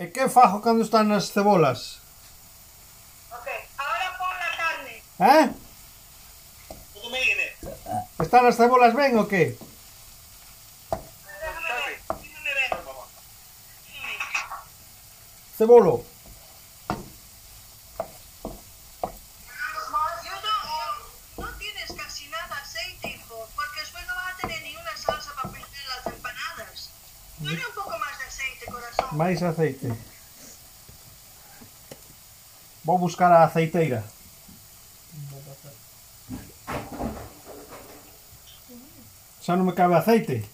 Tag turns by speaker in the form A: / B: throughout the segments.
A: E que fajo cando están as cebolas?
B: Ok, ahora pon a carne.
A: Eh?
C: Todo me ire.
A: Están as cebolas ben ou que? Cebolo. máis aceite. Vou buscar a aceiteira. Xa non me cabe aceite.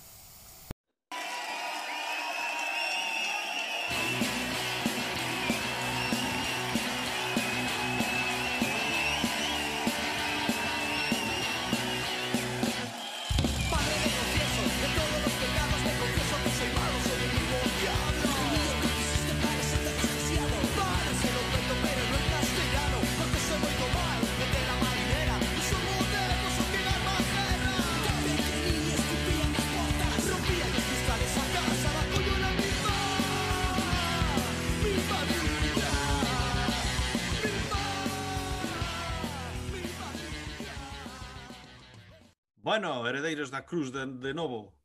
D: da cruz de, de novo.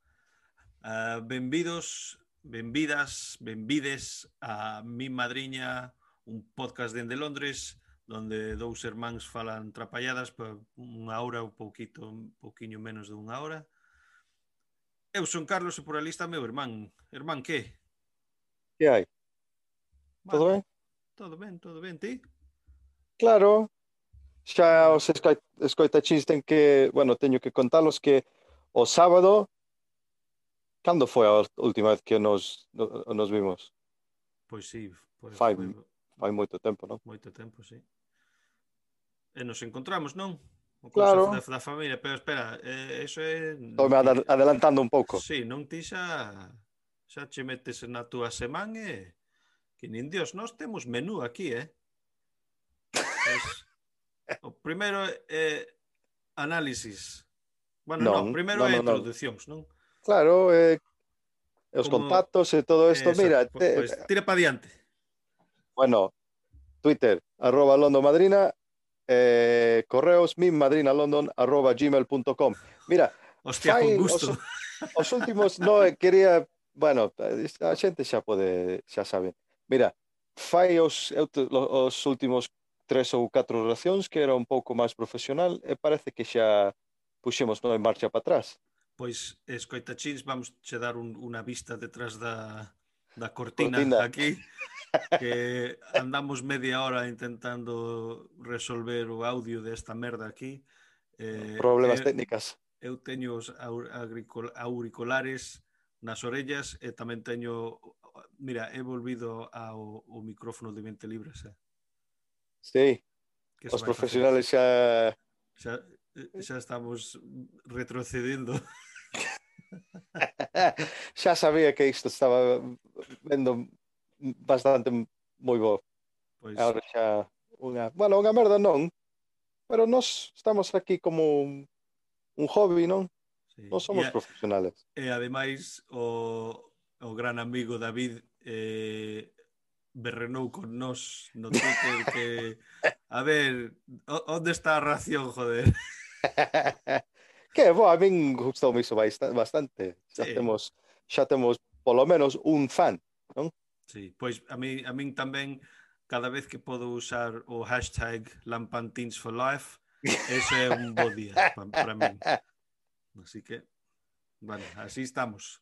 D: Uh, benvidos, benvidas, benvides a Mi Madriña, un podcast dende Londres, donde dous irmáns falan trapalladas por unha hora ou pouquito, un pouquiño menos de unha hora. Eu son Carlos e por ali está meu irmán. Irmán, que?
E: Que hai? Vale. Todo ben?
D: Todo ben, todo ben, ti?
E: Claro, xa os escoitachins ten que, bueno, teño que contalos que o sábado, cando foi a última vez que nos, nos vimos?
D: Pois sí. Pois,
E: fai,
D: foi...
E: fai moito tempo, non?
D: Moito tempo, sí. E nos encontramos, non? O
E: claro.
D: da, da familia, pero espera, eh, eso é...
E: Estou me adelantando un pouco.
D: Sí, non ti xa, xa che metes na túa semana e... Que nin Dios, nós temos menú aquí, eh? Es, o primeiro é eh, análisis Bueno, non,
E: non
D: primeiro
E: non,
D: é
E: a
D: introducións, non?
E: Claro, eh, os
D: Como...
E: contactos e todo isto, mira... Te...
D: Pues, tira para diante.
E: Bueno, Twitter, arroba londomadrina, eh, correos mimmadrinalondon, arroba gmail.com. Mira,
D: Hostia,
E: fai,
D: con gusto.
E: Os, os últimos, no, eh, quería, bueno, a xente xa pode, xa sabe. Mira, fai os, os últimos tres ou catro oracións que era un pouco máis profesional e parece que xa puxemos non en marcha para atrás.
D: Pois, escoita, Chins, vamos che dar un, unha vista detrás da, da cortina,
E: cortina.
D: aquí, que andamos media hora intentando resolver o audio desta merda aquí. Eh,
E: Problemas
D: eh,
E: técnicas.
D: Eu teño os auriculares nas orellas e tamén teño... Mira, he volvido ao, ao micrófono de 20 libras. Eh?
E: Sí,
D: que
E: os
D: profesionales facer?
E: xa...
D: xa Eh, xa estamos retrocedendo.
E: xa sabía que isto estaba vendo bastante moi bo.
D: Pois...
E: Agora xa unha... Bueno, unha merda non, pero nós estamos aquí como un, un hobby, non?
D: Sí.
E: Non somos
D: e,
E: profesionales.
D: E ademais, o, o gran amigo David eh, berrenou con nós no Twitter que... A ver, onde está a ración, joder?
E: que, bueno, a min gustou iso bastante. Xa
D: sí.
E: temos, xa temos polo menos un fan, non?
D: Sí, pois a mí, a min tamén cada vez que podo usar o hashtag Lampantins for Life, ese é un bo día para min. Así que, bueno, así estamos.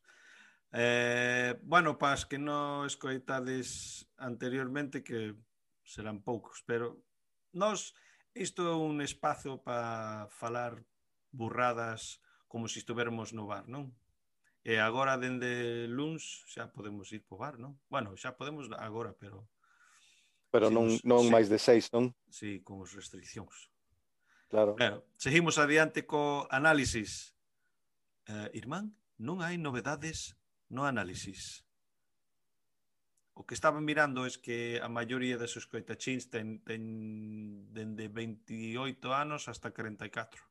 D: Eh, bueno, para que non escoitades anteriormente, que serán poucos, pero nos isto é un espazo para falar burradas como se si estuvermos no bar, non? E agora, dende luns, xa podemos ir po bar, non? Bueno, xa podemos agora, pero...
E: Pero non, non
D: sí,
E: máis de seis, non?
D: Sí, con as restriccións.
E: Claro.
D: claro. Seguimos adiante co análisis. Eh, Irmán, non hai novedades no análisis. O que estaba mirando es que a maioría deses coitachins ten, ten dende 28 anos hasta 44.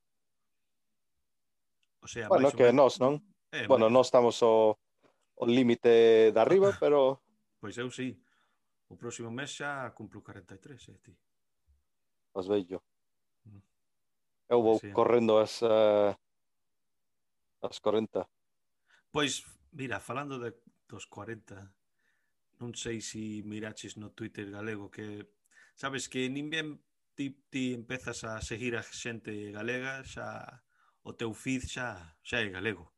D: O sea,
E: bueno, que
D: menos...
E: nós, non?
D: Eh,
E: bueno,
D: máis...
E: nós estamos o, o límite de arriba, pero...
D: Pois eu sí. O próximo mes xa cumplo 43, eh, ti.
E: Os bello.
D: Mm.
E: Eu vou
D: sí.
E: correndo as, uh, as 40.
D: Pois, mira, falando de, dos 40, non sei se si miraches no Twitter galego que sabes que nin ben ti, ti empezas a seguir a xente galega, xa o teu feed xa xa é galego.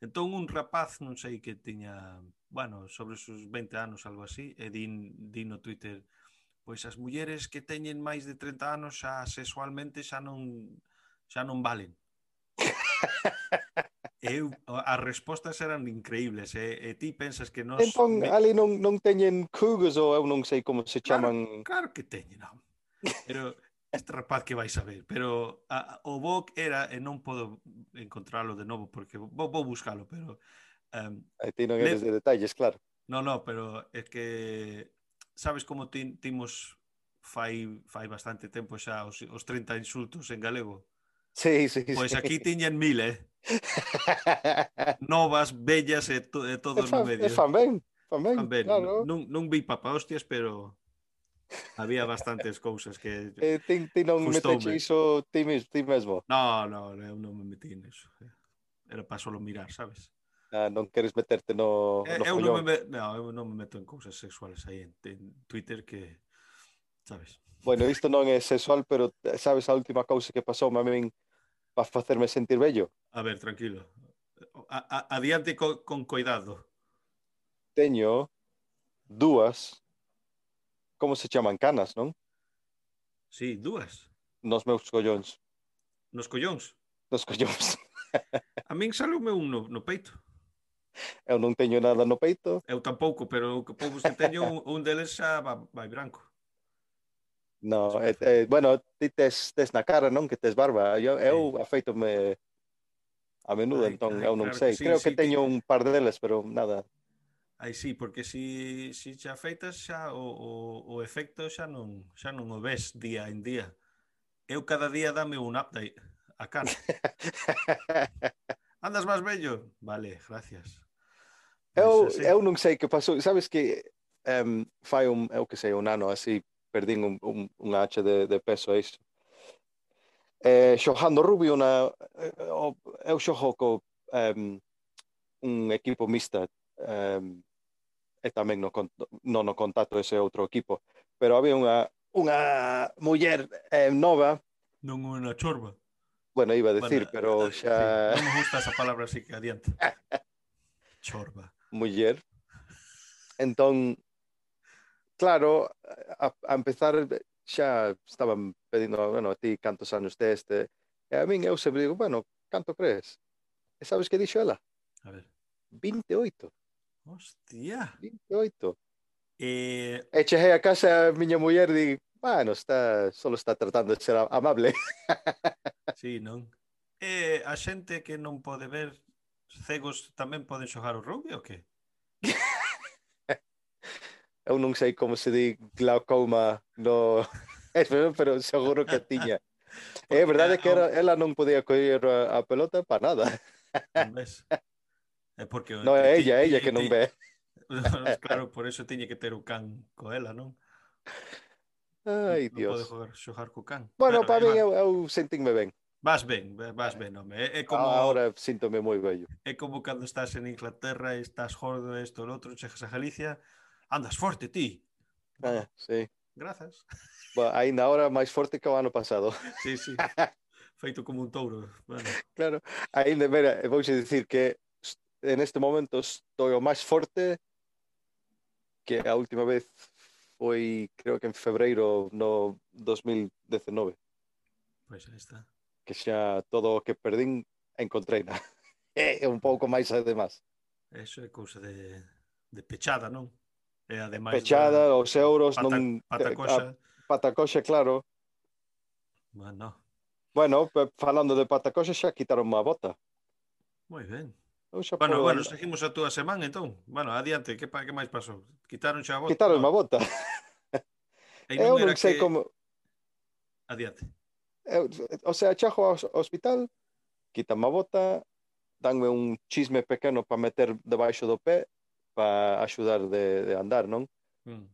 D: Entón un rapaz, non sei que tiña, bueno, sobre os seus 20 anos algo así, e din, din no Twitter, pois as mulleres que teñen máis de 30 anos xa sexualmente xa non xa non valen. Eu, as respostas eran increíbles e, e ti pensas que nos...
E: Entón,
D: me...
E: ali non, non teñen cugas ou eu non sei como se chaman...
D: Claro, claro que teñen, non. Pero este rapaz que vais a ver, pero a, o Vogue era, e non podo encontrarlo de novo porque vou, vou buscalo, pero... Ehm, um,
E: e ti non eres le... de detalles, claro.
D: No, no, pero é que sabes como ti, timos fai, fai bastante tempo xa os, os 30 insultos en galego?
E: Sí, sí,
D: Pois
E: sí.
D: aquí tiñen miles. ¿eh? Novas, bellas e, to, e todos
E: fan,
D: no medio.
E: E fan ben, fan ben,
D: fan ben.
E: Claro.
D: Non, non vi papa hostias, pero había bastantes cousas que
E: eh, ti, ti non meteche iso ti, ti mesmo.
D: No, no, eu non me metí niso. Era para solo mirar, sabes?
E: Ah, non queres meterte no,
D: eh,
E: no
D: eu, eu
E: non
D: me, no, eu non me meto en cousas sexuales aí en, en Twitter que sabes
E: bueno, isto non é sexual, pero eh, sabes a última cousa que pasou a min para facerme sentir bello?
D: A ver, tranquilo. A, a, adiante co, con coidado.
E: Teño dúas, como se chaman canas, non?
D: Sí, dúas.
E: Nos meus collóns.
D: Nos collóns?
E: Nos collóns.
D: a min salume un no, no peito.
E: Eu non teño nada no peito.
D: Eu tampouco, pero o que poucos teño un, un deles xa vai, vai branco.
E: No, eh, eh, bueno, ti tes, tes na cara, non? Que tes barba. Eu, eu afeitome a menudo,
D: ai,
E: entón,
D: ai,
E: eu non
D: claro,
E: sei.
D: Sí,
E: Creo
D: sí,
E: que teño un par deles, pero nada.
D: Aí sí, porque si, si xa afeitas xa o, o, o efecto xa non, xa non o ves día en día. Eu cada día dame un update a cara. Andas máis bello? Vale, gracias. Pois eu, así.
E: eu non sei que pasou. Sabes que um, fai un, eu que sei, un ano así perdín un, un, unha H de, de peso extra. Eh, xojando Rubio na, eh, eu xojo co um, un equipo mista um, e tamén no, non no contacto ese outro equipo, pero había unha, unha muller eh, nova.
D: Non unha chorba.
E: Bueno, iba a decir,
D: bueno,
E: pero
D: eh,
E: xa...
D: Sí, non me gusta esa palabra, así que adiante Chorba.
E: Muller. Entón, claro, a, a empezar xa estaban pedindo, bueno, a ti cantos anos deste, e a min eu sempre digo, bueno, canto crees? E sabes que dixo ela?
D: A ver.
E: 28.
D: Hostia.
E: 28.
D: E...
E: e chexei a casa a miña muller e digo, bueno, está, solo está tratando de ser amable.
D: sí, non? E a xente que non pode ver cegos tamén poden xogar o rugby ou que?
E: eu non sei como se di glaucoma no pero seguro que tiña. É eh, verdade que era, ela non podía coller a, a pelota para nada.
D: Non ves? É porque
E: no, é ella,
D: é
E: ella que non ve.
D: claro, por eso tiñe que ter o can co ela, non?
E: Ai,
D: non Dios. pode
E: jogar,
D: xogar co can.
E: Bueno,
D: claro,
E: para
D: ben,
E: eu, eu sentinme ben.
D: Vas ben, vas ben, home. É, é como...
E: Ahora síntome moi bello.
D: É como cando estás en Inglaterra e estás gordo, isto, o outro, chegas a Galicia, andas forte ti.
E: Ah, sí.
D: Grazas.
E: Ba, ainda ahora máis forte que o ano pasado.
D: Sí, sí. Feito como un touro. Bueno.
E: Claro, ainda, mira, vouche dicir que en este momento estou o máis forte que a última vez foi, creo que en febreiro no 2019.
D: Pois aí está.
E: Que xa todo o que perdín encontrei na. É un pouco máis además.
D: Eso é cousa de, de pechada, non? E ademais
E: pechada, da... os euros
D: pata,
E: non
D: patacoxa.
E: A, patacoxa, claro.
D: Bueno.
E: Bueno, falando de patacoxa xa quitaron má bota.
D: Moi ben. Bueno, bueno,
E: andar.
D: seguimos a túa semana entón. Bueno, adiante, que pa, que máis pasou? Quitaron xa a bota.
E: Quitaron má
D: no?
E: bota.
D: e non
E: Eu
D: non
E: sei
D: que...
E: como
D: Adiante.
E: Eu, o sea, chajo ao hospital, quitan má bota, danme un chisme pequeno para meter debaixo do pé para axudar de, de andar, non?
D: Mm.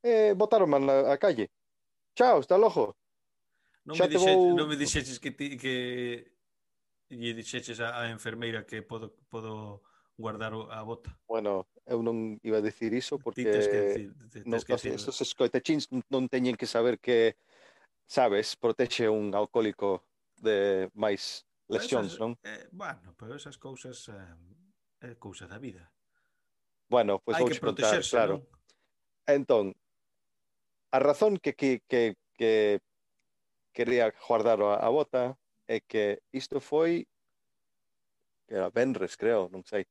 E: Eh, botaron na a calle. Chao, está lojo.
D: Non
E: Xa
D: me, dixe,
E: vou...
D: non me dixeches que, ti, que lle dixeches a, a enfermeira que podo, podo guardar a bota.
E: Bueno, eu non iba a dicir iso porque ti
D: tes que decir, tes
E: non,
D: que decir.
E: estos escoitachins non teñen que saber que sabes, protexe un alcohólico de máis lesións, non?
D: Eh, bueno, pero esas cousas eh, é cousa da vida.
E: Bueno, pois
D: pues
E: vou contar, claro.
D: Non?
E: Entón, a razón que que que, que quería guardar a, a bota é que isto foi que era Benres, creo, non sei.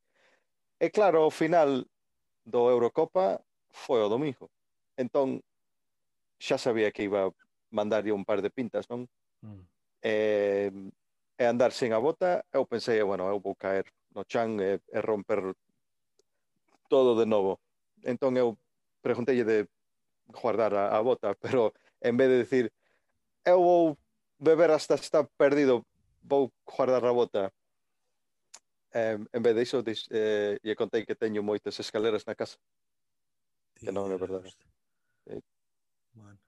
E: E claro, o final do Eurocopa foi o domingo. Entón, xa sabía que iba a mandarlle un par de pintas, non?
D: Mm.
E: E, e andar sen a bota, eu pensei, bueno, eu vou caer no chan e, e romper todo de novo. Entón eu preguntei de guardar a, a bota, pero en vez de decir eu vou beber hasta estar perdido, vou guardar a bota. Eh, en vez de iso, dis, eh, lle contei que teño moitas escaleras na casa. Que non é verdade. Eh,
D: bueno.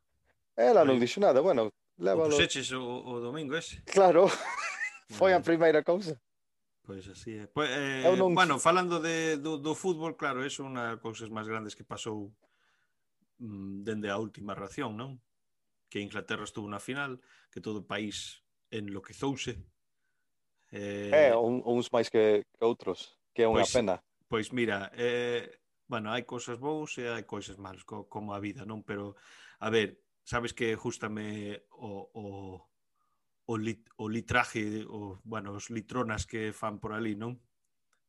E: Ela non dixo nada, bueno,
D: leva
E: O
D: puxeches o, o domingo ese.
E: Claro, foi a primeira cousa.
D: Pois así é. Pois, eh,
E: eu non...
D: Bueno, falando de, do, do fútbol, claro, é unha cousas máis grandes que pasou mm, dende a última ración, non? Que Inglaterra estuvo na final, que todo o país enloquezouse. Eh...
E: É, un, uns máis que, que outros, que é unha
D: pois,
E: pena.
D: Pois mira, eh, bueno, hai cousas boas e hai cousas malas, co, como a vida, non? Pero, a ver, sabes que justame o, o, o, lit, o litraje, o, bueno, os litronas que fan por ali, non?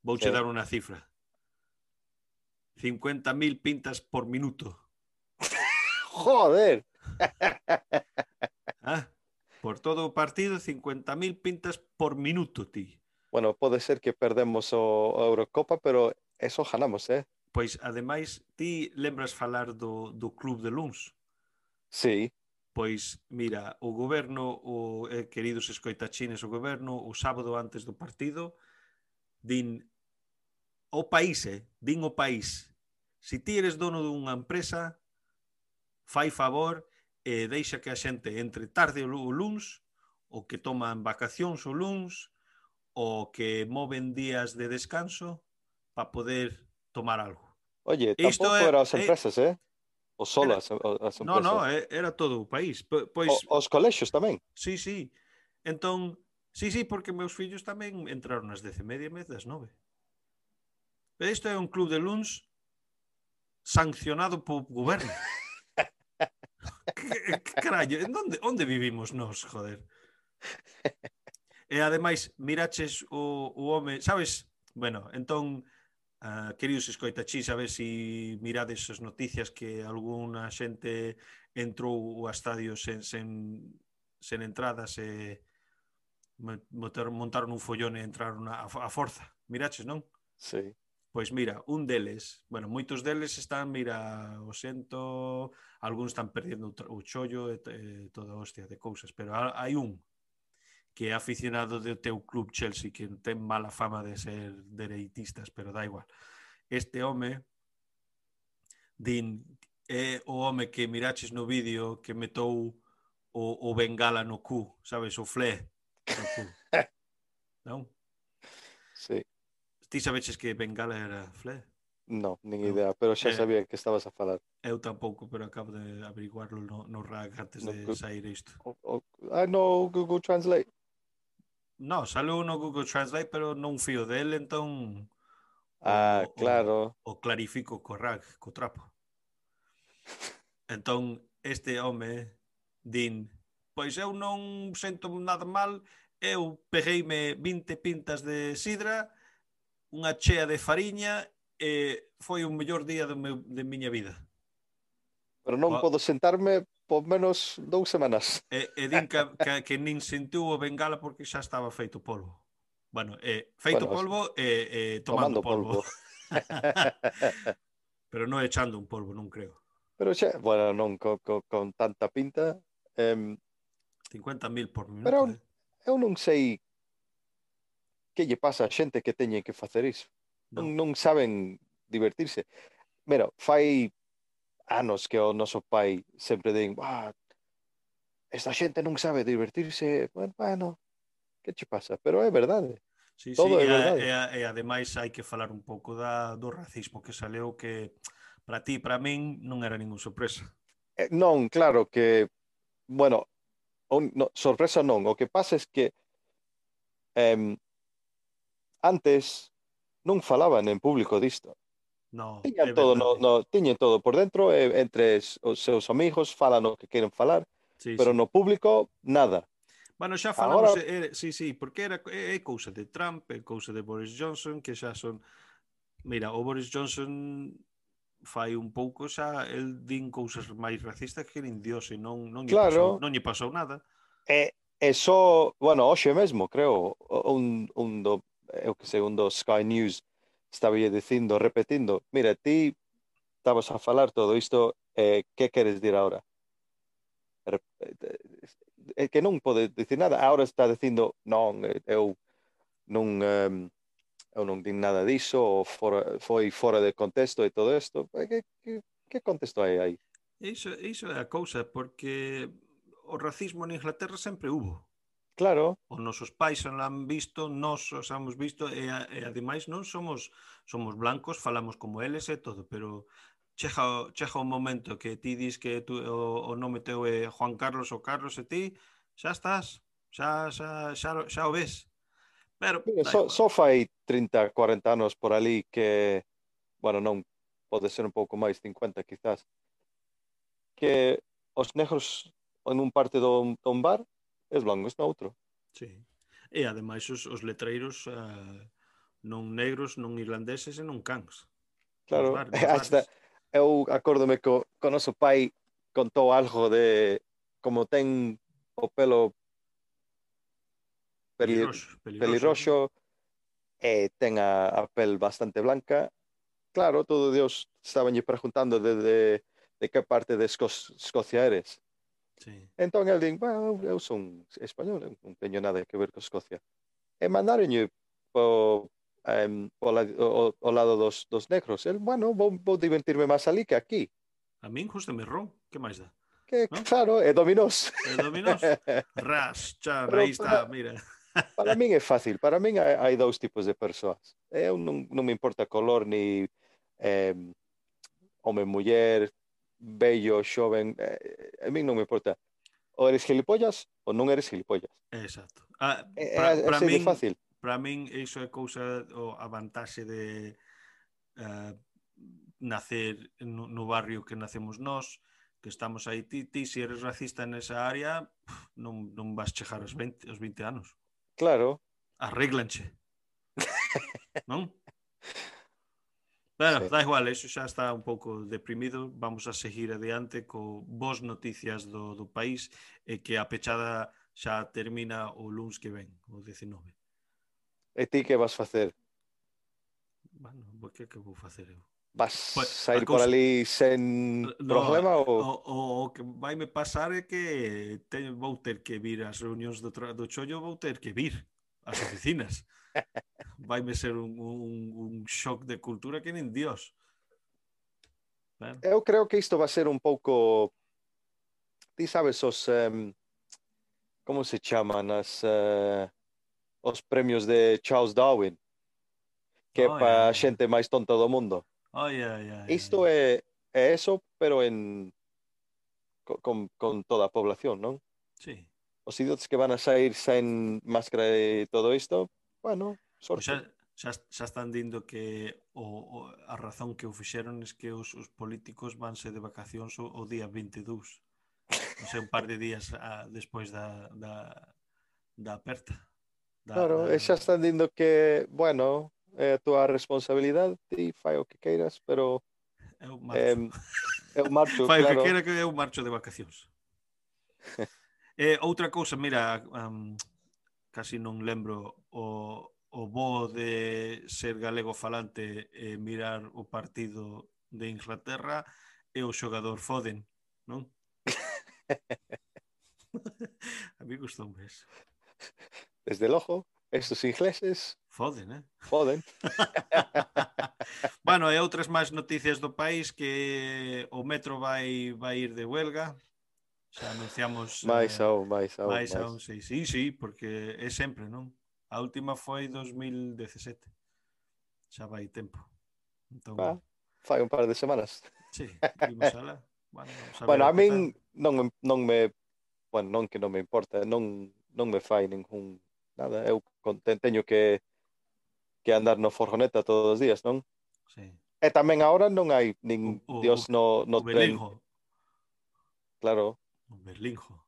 D: Vouche
E: sí.
D: dar unha cifra. 50.000 pintas por minuto.
E: Joder.
D: ah, por todo o partido 50.000 pintas por minuto, ti.
E: Bueno, pode ser que perdemos o, o Eurocopa, pero eso ganamos, eh?
D: Pois ademais ti lembras falar do do club de Luns?
E: Sí.
D: Pois, mira, o goberno, o, eh, queridos escoitachines, o goberno, o sábado antes do partido, din o país, eh, din o país, se ti eres dono dunha empresa, fai favor e eh, deixa que a xente entre tarde o luns, o que toman vacacións o luns, o que moven días de descanso para poder tomar algo.
E: Oye,
D: Esto
E: tampouco
D: é,
E: as empresas, eh? eh? O solo era, as, as empresas?
D: No, no, era todo o país. Pois,
E: o, os colexios tamén?
D: Sí, sí. Entón, sí, sí, porque meus fillos tamén entraron ás dece media e media das nove. Pero isto é un club de luns sancionado polo goberno. que, que carallo, en onde, onde vivimos nós, joder? E ademais, miraches o, o home, sabes? Bueno, entón, Uh, queridos escoitachís, a ver se si mirades as noticias que algunha xente entrou ao estadio sen, sen, sen entradas e montaron un follón e entraron a, a forza. Miraches, non?
E: Sí.
D: Pois mira, un deles, bueno, moitos deles están, mira, o xento, algúns están perdendo o, o chollo e, e toda hostia de cousas, pero hai un que é aficionado do teu club Chelsea, que ten mala fama de ser dereitistas, pero da igual. Este home din é o home que miraches no vídeo que metou o, o bengala no cu, sabes, o flé no cu. non?
E: Sí.
D: Ti sabeches que bengala era flé?
E: No, nin idea, pero xa
D: eh.
E: sabía que estabas a falar.
D: Eu tampouco, pero acabo de averiguarlo no, no RAG antes
E: no,
D: de sair isto.
E: O, o, ah, I know Google Translate.
D: No, salou no Google Translate, pero non fío dele, entón...
E: Ah,
D: o,
E: claro.
D: O, o clarifico co rag, co trapo. Entón, este home din, pois eu non sento nada mal, eu pegueime 20 pintas de sidra, unha chea de fariña e foi o mellor día do meu, de miña vida.
E: Pero non
D: o...
E: podo sentarme por menos dous semanas.
D: E, e din que, que, que nin sentiu o bengala porque xa estaba feito polvo. Bueno, eh, feito
E: bueno,
D: polvo e eh, eh, tomando,
E: tomando
D: polvo.
E: polvo.
D: Pero non echando un polvo, non creo.
E: Pero xa, bueno, non co, co, con tanta pinta. Eh,
D: 50.000 por minuto.
E: Pero
D: eh.
E: eu non sei que lle pasa a xente que teñe que facer iso. Non, non, non saben divertirse. Mira, fai anos que o noso pai sempre din ah, esta xente non sabe divertirse bueno, bueno que che pasa? Pero é verdade
D: Sí,
E: Todo
D: sí,
E: é verdade.
D: E, e, e ademais hai que falar un pouco da, do racismo que saleu que para ti, para min, non era ningún sorpresa.
E: Eh, non, claro que, bueno, un, no, sorpresa non. O que pasa é es que eh, antes non falaban en público disto.
D: No,
E: tiñan todo, no, no, tiñen todo por dentro, eh, entre os seus amigos falan o que queren falar,
D: sí,
E: pero
D: sí.
E: no público nada.
D: Bueno, xa falamos,
E: Agora...
D: Eh, eh, sí, sí, porque era é, eh, é cousa de Trump, é cousa de Boris Johnson, que xa son Mira, o Boris Johnson fai un pouco xa el din cousas máis racistas que nin Dios e non non lle
E: claro.
D: pasou, non lle pasou nada.
E: E e só, bueno, hoxe mesmo, creo, un un do eu que sei, un do Sky News estaba dicindo, repetindo, mira, ti estabas a falar todo isto, eh, que queres dir ahora? É eh, eh, que non pode dicir nada. Ahora está dicindo, non, eh, eu non, um, eu non din nada diso, ou fora, foi fora de contexto e todo isto. Que, que, que contexto hai aí?
D: Iso, iso é a cousa, porque o racismo en Inglaterra sempre hubo.
E: Claro.
D: Os nosos pais non han visto, nós os hemos visto e, e ademais non somos somos blancos, falamos como eles e todo, pero chega, chega un momento que ti dis que tú, o, o nome teu é Juan Carlos ou Carlos e ti xa estás, xa, xa, xa, xa o ves. Pero,
E: Mira, só, só fai 30, 40 anos por ali que, bueno, non, pode ser un pouco máis, 50 quizás, que os negros en un parte do, do bar es blanco es neutro.
D: Sí. E ademais os, os letreiros uh, non negros, non irlandeses e non cans.
E: Claro,
D: nos bares, nos bares.
E: hasta eu acórdome co, co noso pai contou algo de como ten o pelo peli,
D: pelirroxo, pelirroxo
E: e ten a, a pel bastante blanca. Claro, todo Dios estabanlle preguntando de, de, de que parte de Esco Escocia eres.
D: Sí.
E: Entón el din, bueno, eu son español, eu non teño nada que ver con Escocia. E mandaronlle po, um, o, la, o, o lado dos, dos negros. El, bueno, vou, vou divertirme máis ali que aquí.
D: A min justo me ron, que máis dá?
E: Que,
D: ¿No?
E: Claro, é dominós.
D: É dominós. Ras,
E: xa,
D: aí está, mira.
E: Para min é fácil, para min hai, hai dous tipos de persoas. Eu non, non me importa color ni eh, home, muller, bello, xoven, eh, eh, a min non me importa. Ou eres gilipollas ou non eres gilipollas.
D: Exacto. Ah,
E: eh,
D: para
E: eh,
D: min,
E: fácil.
D: Para min iso é cousa o a vantaxe de uh, nacer no, no barrio que nacemos nós, que estamos aí ti, ti se si eres racista nesa área, non, non vas chegar aos 20, aos 20 anos.
E: Claro.
D: Arréglanche. non? Bueno,
E: sí.
D: da igual, eso xa está un pouco deprimido. Vamos a seguir adiante co vos noticias do, do país e que a pechada xa termina o luns que ven, o 19.
E: E ti que vas facer?
D: Bueno, que que vou facer eu?
E: Vas
D: pues,
E: sair
D: cosa...
E: por ali sen
D: no,
E: problema ou...
D: O, o, o que vai me pasar é que te, vou ter que vir ás reunións do, do chollo, vou ter que vir ás oficinas. Vaime ser un, un, un shock de cultura que nin Dios. Ben.
E: Eu creo que isto vai ser un pouco... Ti sabes os... Um, como se chaman as... Uh, os premios de Charles Darwin? Que
D: oh,
E: para
D: yeah.
E: a xente máis tonta do mundo.
D: Oh, yeah, yeah, yeah,
E: isto yeah. é, é eso, pero en... Con, con toda a población, non?
D: Sí.
E: Os idiotas que van a sair sen máscara e todo isto, Bueno, sorte.
D: Xa, xa, xa están dindo que o, o, a razón que o fixeron é que os, os políticos vanse de vacacións o, o día 22. Non sei, un par de días a, despois da, da, da aperta. Da,
E: claro,
D: da...
E: e xa están dindo que, bueno, eh, é a túa responsabilidade e fai o que queiras, pero...
D: Eu marcho.
E: Eh, eu marcho,
D: fai claro. o que queira que eu marcho de vacacións. eh, outra cousa, mira, um, casi non lembro o, o bo de ser galego falante e mirar o partido de Inglaterra é o xogador Foden, non? A mí gustou mes.
E: Desde logo, estos ingleses...
D: Foden, eh?
E: Foden.
D: bueno, e outras máis noticias do país que o metro vai vai ir de huelga, Xa anunciamos
E: máis
D: eh,
E: aún, máis aún.
D: Máis,
E: máis.
D: aún, sí, sí, sí, porque é sempre, non? A última foi 2017. Xa vai tempo. Entón,
E: ah, fai un par de semanas.
D: Sí, vimos ala. Bueno, a
E: bueno, a min non, non me bueno, non que non me importa, non non me fai ningún nada, eu teño que que andar no forjoneta todos os días, non?
D: Sí.
E: E tamén agora non hai nin
D: o, o,
E: Dios no no o tren.
D: Belijo.
E: Claro,
D: Berlinjo.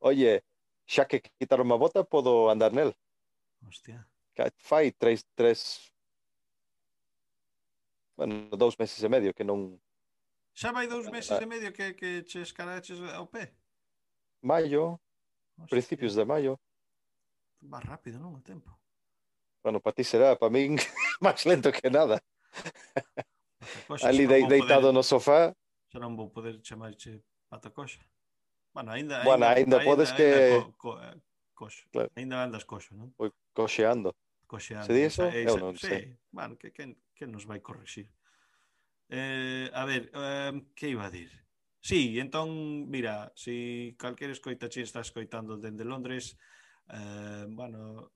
E: Oye, xa que quitaron a bota, podo andar nel.
D: Hostia.
E: Fai tres, tres... Bueno, dous meses e medio que non...
D: Xa vai dous meses e medio que, que che escaraches ao pé?
E: Maio,
D: Hostia.
E: principios de maio.
D: Va rápido, non? O tempo.
E: Bueno, para ti será, para min, máis lento que nada.
D: Patacoxa,
E: Ali de, deitado
D: poder,
E: no sofá.
D: Xa non vou poder chamarche patacoxa. Bueno, ainda,
E: bueno, ainda, ainda podes ainda, que...
D: Ainda co, co, eh, coxo.
E: Claro.
D: Ainda andas coxo, non?
E: Oi, coxeando.
D: Coxeando.
E: Se di
D: iso?
E: Eu non
D: sí.
E: sei.
D: Bueno, que, que, que nos vai corrixir? Eh, a ver, eh, que iba a dir? Sí, entón, mira, si calquer escoitache está escoitando dende Londres, eh, bueno,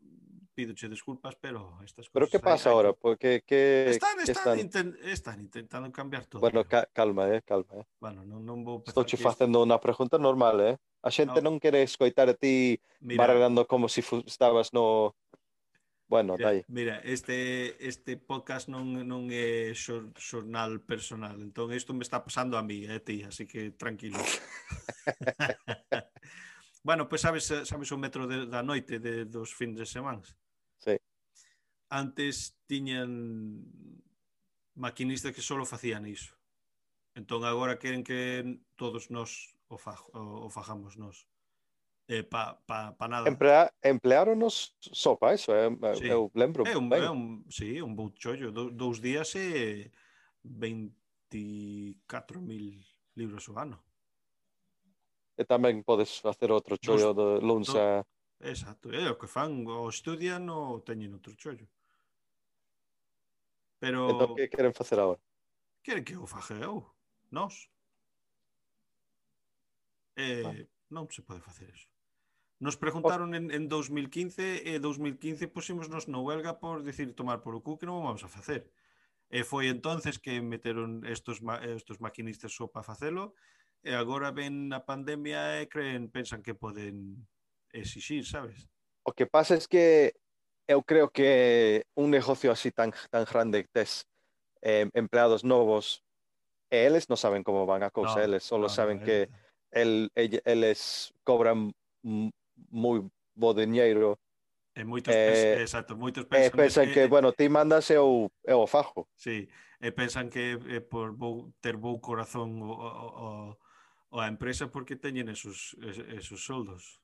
D: pídoche desculpas, pero estas
E: cousas...
D: Pero
E: que pasa
D: ahí,
E: ahora? Porque que,
D: están, están,
E: que
D: están... Inten... están intentando cambiar todo.
E: Bueno, ca calma, eh, calma. Eh.
D: Bueno, non, non vou
E: Estou che facendo unha pregunta normal, eh? A xente
D: no.
E: non quere escoitar a ti
D: Mira.
E: como se si estabas no... Bueno,
D: mira,
E: dai.
D: Mira, este este podcast non non é xor, xornal personal, entón isto me está pasando a mí, eh, ti, así que tranquilo. Bueno, pois pues sabes, eh, sabes o metro de, da noite de, dos fins de semana.
E: Sí.
D: Antes tiñan maquinistas que só facían iso. Entón agora queren que todos nós o, fa, o, o fajamos nós. Eh, pa, pa, pa nada.
E: Emplea, empleáronos só pa iso, eh?
D: sí.
E: eu lembro.
D: É un,
E: ben.
D: é un, sí, un bou chollo. Do, dous días e 24.000 libros o ano
E: e tamén podes facer outro chollo de luns a...
D: Exacto, é o que fan, o estudian ou teñen outro chollo. Pero...
E: Entón, que queren facer agora?
D: Queren que o faje eu, nós. Eh,
E: ah.
D: Non se pode facer eso. Nos preguntaron oh. en, en 2015 e 2015 pusimos nos huelga por decir tomar por o cu que non vamos a facer. E foi entonces que meteron estos, ma estos maquinistas só para facelo e agora ven a pandemia e creen, pensan que poden exixir, sabes?
E: O que pasa es que eu creo que un negocio así tan, tan grande tes eh, empleados novos e eles non saben como van a cousa,
D: no,
E: eles solo
D: no,
E: saben
D: no,
E: que el, el, eles cobran moi bo diñeiro
D: E moitos,
E: eh,
D: exacto, moitos pensan, eh,
E: pensan que,
D: que,
E: bueno, ti mandas eu, eu o fajo.
D: Sí, e pensan que eh, por bo, ter bou corazón o, o, ou a empresa porque teñen esos, esos soldos.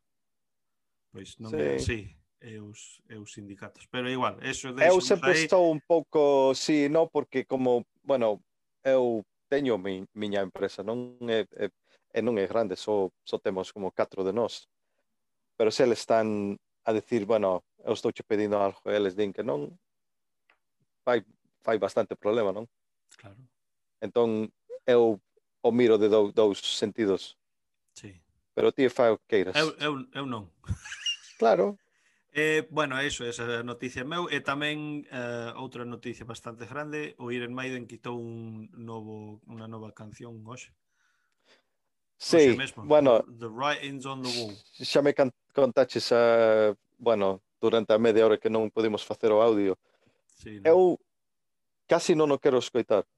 D: Pois non sí. é así e os, e os sindicatos. Pero igual, eso
E: de...
D: Eu
E: sempre
D: aí...
E: estou un pouco, sí, no, porque como, bueno, eu teño mi, miña empresa, non é, é, e non é grande, só, só temos como catro de nós. Pero se eles están a decir, bueno, eu estou che pedindo algo, eles din que non, fai, fai bastante problema, non?
D: Claro.
E: Entón, eu o miro de dou, dous sentidos.
D: Sí.
E: Pero ti fai o que queiras.
D: Eu, eu, eu non.
E: Claro.
D: Eh, bueno, iso, esa noticia meu e tamén eh, outra noticia bastante grande, o Iron Maiden quitou un novo unha nova canción hoxe.
E: Sí,
D: mesmo,
E: bueno,
D: The Writings on the Wall.
E: Xa me contaches a, bueno, durante a media hora que non podemos facer o audio.
D: Sí, no.
E: Eu casi non o quero escoitar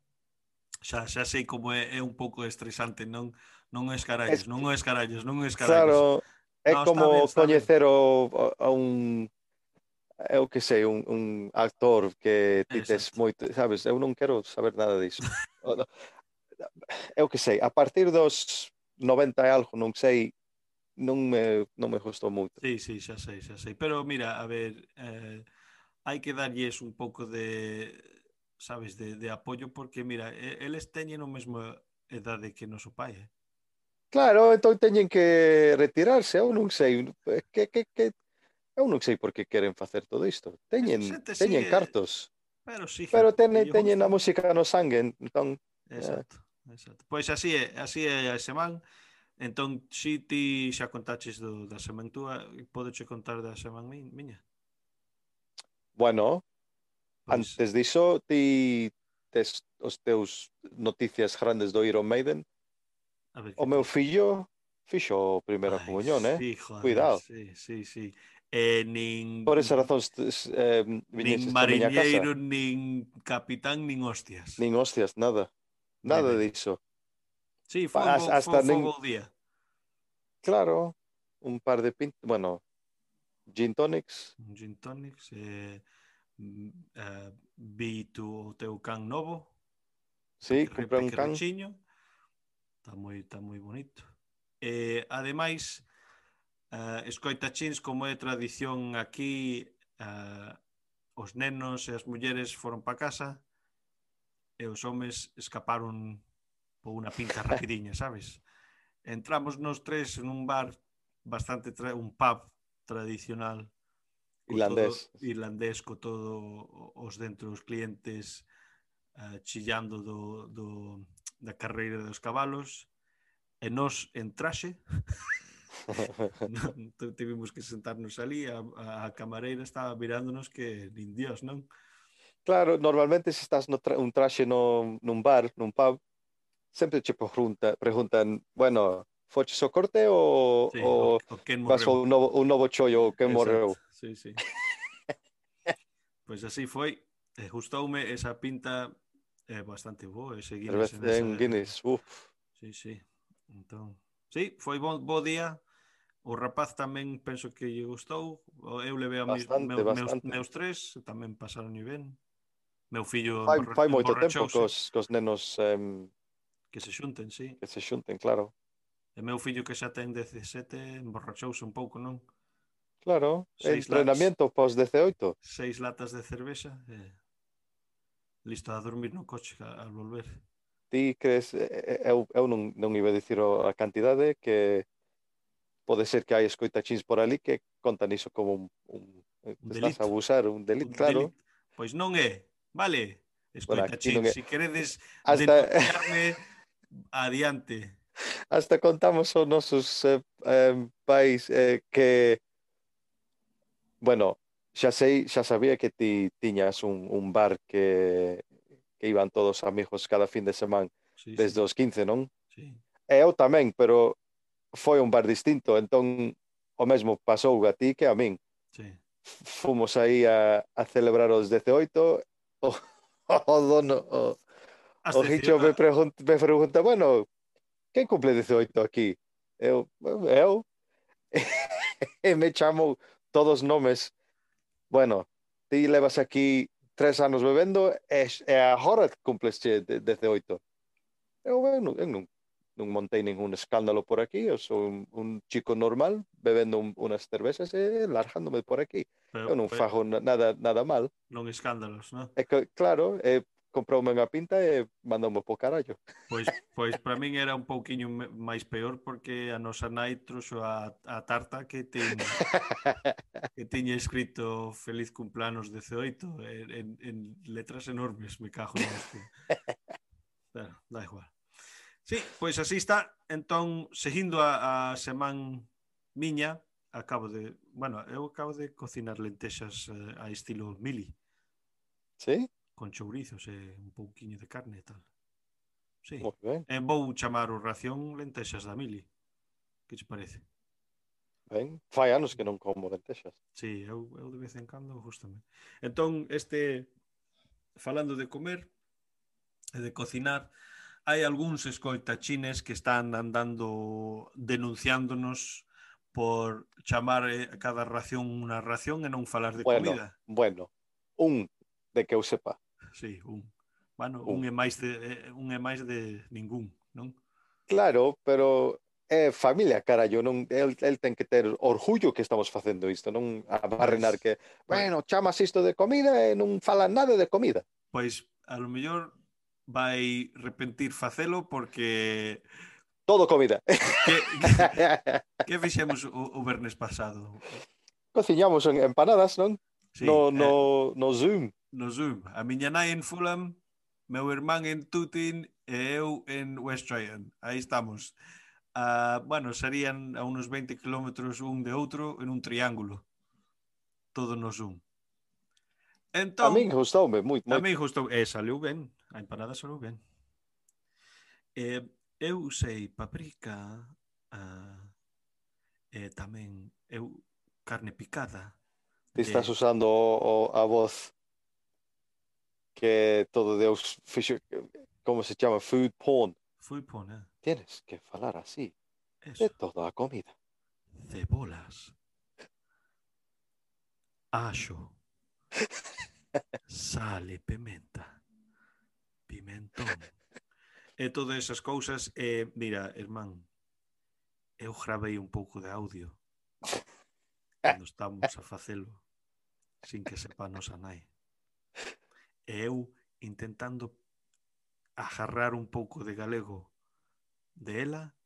D: xa, xa sei como é, é un pouco estresante, non non es carallos, non es carallos, non es carallos.
E: Claro, é
D: no,
E: como
D: ben,
E: coñecer o, a un eu que sei, un, un actor que ti tes moito, sabes, eu non quero saber nada disso. eu que sei, a partir dos 90 e algo, non sei, non me, non me gustou moito.
D: Sí, sí, xa sei, xa sei. Pero mira, a ver, eh, hai que darlles un pouco de sabes, de, de apoio, porque, mira, eles teñen o mesmo edade que noso pai, eh?
E: Claro, entón teñen que retirarse, eu non sei, que, que, que, eu non sei por que queren facer todo isto. Teñen,
D: Sente,
E: teñen
D: sigue,
E: cartos.
D: Pero, sí,
E: pero teñen, teñen a música no sangue, entón... Eh.
D: Exacto, eh. exacto. Pois así é, así é a semana. Entón, si ti xa contaches do, da semana túa, podeche contar da semana miña?
E: Bueno, Antes diso, ti tes os teus noticias grandes do Iron Maiden?
D: A ver,
E: o meu fillo fixo a primeira
D: Ai,
E: comunión, eh?
D: Sí, joder,
E: Cuidado.
D: Sí, sí, sí. Eh, nin...
E: Por esa razón eh,
D: nin mariñeiro, nin capitán, nin hostias.
E: Nin hostias, nada. Nada
D: Bebe.
E: diso.
D: Sí, foi un,
E: hasta nin...
D: día.
E: Claro, un par de pint... Bueno, gin tonics.
D: Gin tonics, eh uh, vi tu o teu can novo.
E: Sí, compré un can.
D: Está moi, está moi bonito. E, ademais, uh, escoita chins como é tradición aquí uh, os nenos e as mulleres foron pa casa e os homes escaparon por unha pinta rapidiña, sabes? Entramos nos tres nun bar bastante tra un pub tradicional
E: irlandés.
D: Todo, irlandés co todo os dentro os clientes uh, chillando do, do, da carreira dos cabalos e nós en traxe non, tivemos que sentarnos ali a, a camareira estaba mirándonos que nin dios, non?
E: Claro, normalmente se estás no tra un traxe no, nun bar, nun pub, sempre che pregunta, preguntan, bueno, foches o corte ou,
D: sí, o, o, o
E: vas un novo, un novo chollo ou
D: Exacto,
E: morreu?
D: sí, sí. pois así foi. E eh, gustoume esa pinta é bastante boa ese Guinness.
E: Cerveza en,
D: ese...
E: Guinness, uf.
D: Sí, sí. Entón, sí, foi bo, bo día. O rapaz tamén penso que lle gustou. Eu levei a
E: bastante,
D: meus,
E: bastante.
D: meus, meus tres, tamén pasaron ben. Meu fillo
E: fai, fai moito tempo cos, cos nenos um,
D: que se xunten, sí.
E: Que se xunten, claro.
D: E meu fillo que xa ten 17 emborrachouse un pouco, non?
E: Claro,
D: seis
E: entrenamiento latas, pos 18.
D: Seis latas de cervexa eh, listo a dormir no coche al volver.
E: Ti crees, eu, eu non, non iba a dicir a cantidade que pode ser que hai escoitachins por ali que contan iso como un, un, eh,
D: un
E: estás
D: delito.
E: a abusar, un delito, claro.
D: Delito. Pois non é, vale,
E: escoitachins,
D: bueno,
E: non é.
D: si queredes
E: Hasta...
D: denunciarme adiante.
E: Hasta contamos aos nosos eh, eh, pais eh, que bueno, xa sei, xa sabía que ti tiñas un, un bar que, que iban todos amigos cada fin de semana
D: sí,
E: desde sí. Eh, os 15, non?
D: Sí.
E: Eu tamén, pero foi un bar distinto, entón o mesmo pasou a ti que a min.
D: Sí.
E: Fomos aí a, a celebrar oh, oh, oh, os 18, o, o dono, o,
D: As
E: o Hicho me, pregunta, me pregunta, bueno, quen cumple 18 aquí? Eu, eu, e me chamou todos nomes, bueno, ti levas aquí tres anos bebendo e, e agora cumples 18. Eu, eu, non, eu non, non montei ningún escándalo por aquí, eu sou un, un chico normal bebendo un, unas cervezas e largándome por aquí.
D: Pero,
E: eu non
D: pero,
E: fago nada nada mal.
D: Non escándalos, non?
E: É que, claro, é, comproume unha pinta e mandoume po carallo.
D: Pois, pois para min era un pouquiño máis peor porque a nosa nai trouxo a, a tarta que tiña que tiña escrito feliz cumplanos 18 en, en, en letras enormes, me cago en este. Pero, da igual. Sí, pois así está. Entón, seguindo a, a semán miña, acabo de, bueno, eu acabo de cocinar lentexas eh, a estilo mili.
E: Sí?
D: con chourizos e un pouquiño de carne e tal. Sí. E eh, vou chamar o ración lentexas da mili. Que che parece?
E: Ben, fai anos que non como lentexas.
D: Sí, eu, eu de vez en cando justamente. Entón, este falando de comer e de cocinar, hai algúns escoitachines que están andando denunciándonos por chamar a cada ración unha ración e non falar de
E: bueno,
D: comida.
E: Bueno, un de que eu sepa
D: sí, un. Bueno,
E: un,
D: un é máis de eh, un é máis de ningún, non?
E: Claro, pero é eh, familia, carallo, non el, el ten que ter orgullo que estamos facendo isto, non a barrenar pois. que, bueno, chamas isto de comida e non falan nada de comida.
D: Pois a lo mellor vai repentir facelo porque
E: todo comida.
D: Que, que, que fixemos o, o vernes pasado?
E: Cociñamos en empanadas, non?
D: Sí,
E: no,
D: eh,
E: no, eh, no Zoom.
D: No Zoom. A miña nai en Fulham, meu irmán en Tutin e eu en West Tryon. Aí estamos. Uh, bueno, serían a unos 20 kilómetros un de outro en un triángulo. Todo no Zoom. Entón,
E: a min gustoume moito.
D: A min gustou, e eh, saliu ben, a empanada saliu ben. Eh, eu sei paprika, uh, eh, tamén eu carne picada,
E: Ti estás
D: de-
E: usando o, o, a voz que todo Deus como se chama? Food porn.
D: Fui pon, eh?
E: Tienes que falar así
D: Eso.
E: de toda a comida.
D: Cebolas. Acho. Sale, pimenta. Pimentón. E todas esas cousas. E, mira, irmán, eu gravei un pouco de audio cando estamos a facelo sin que sepa a nosa nai. E eu intentando agarrar un pouco de galego de ela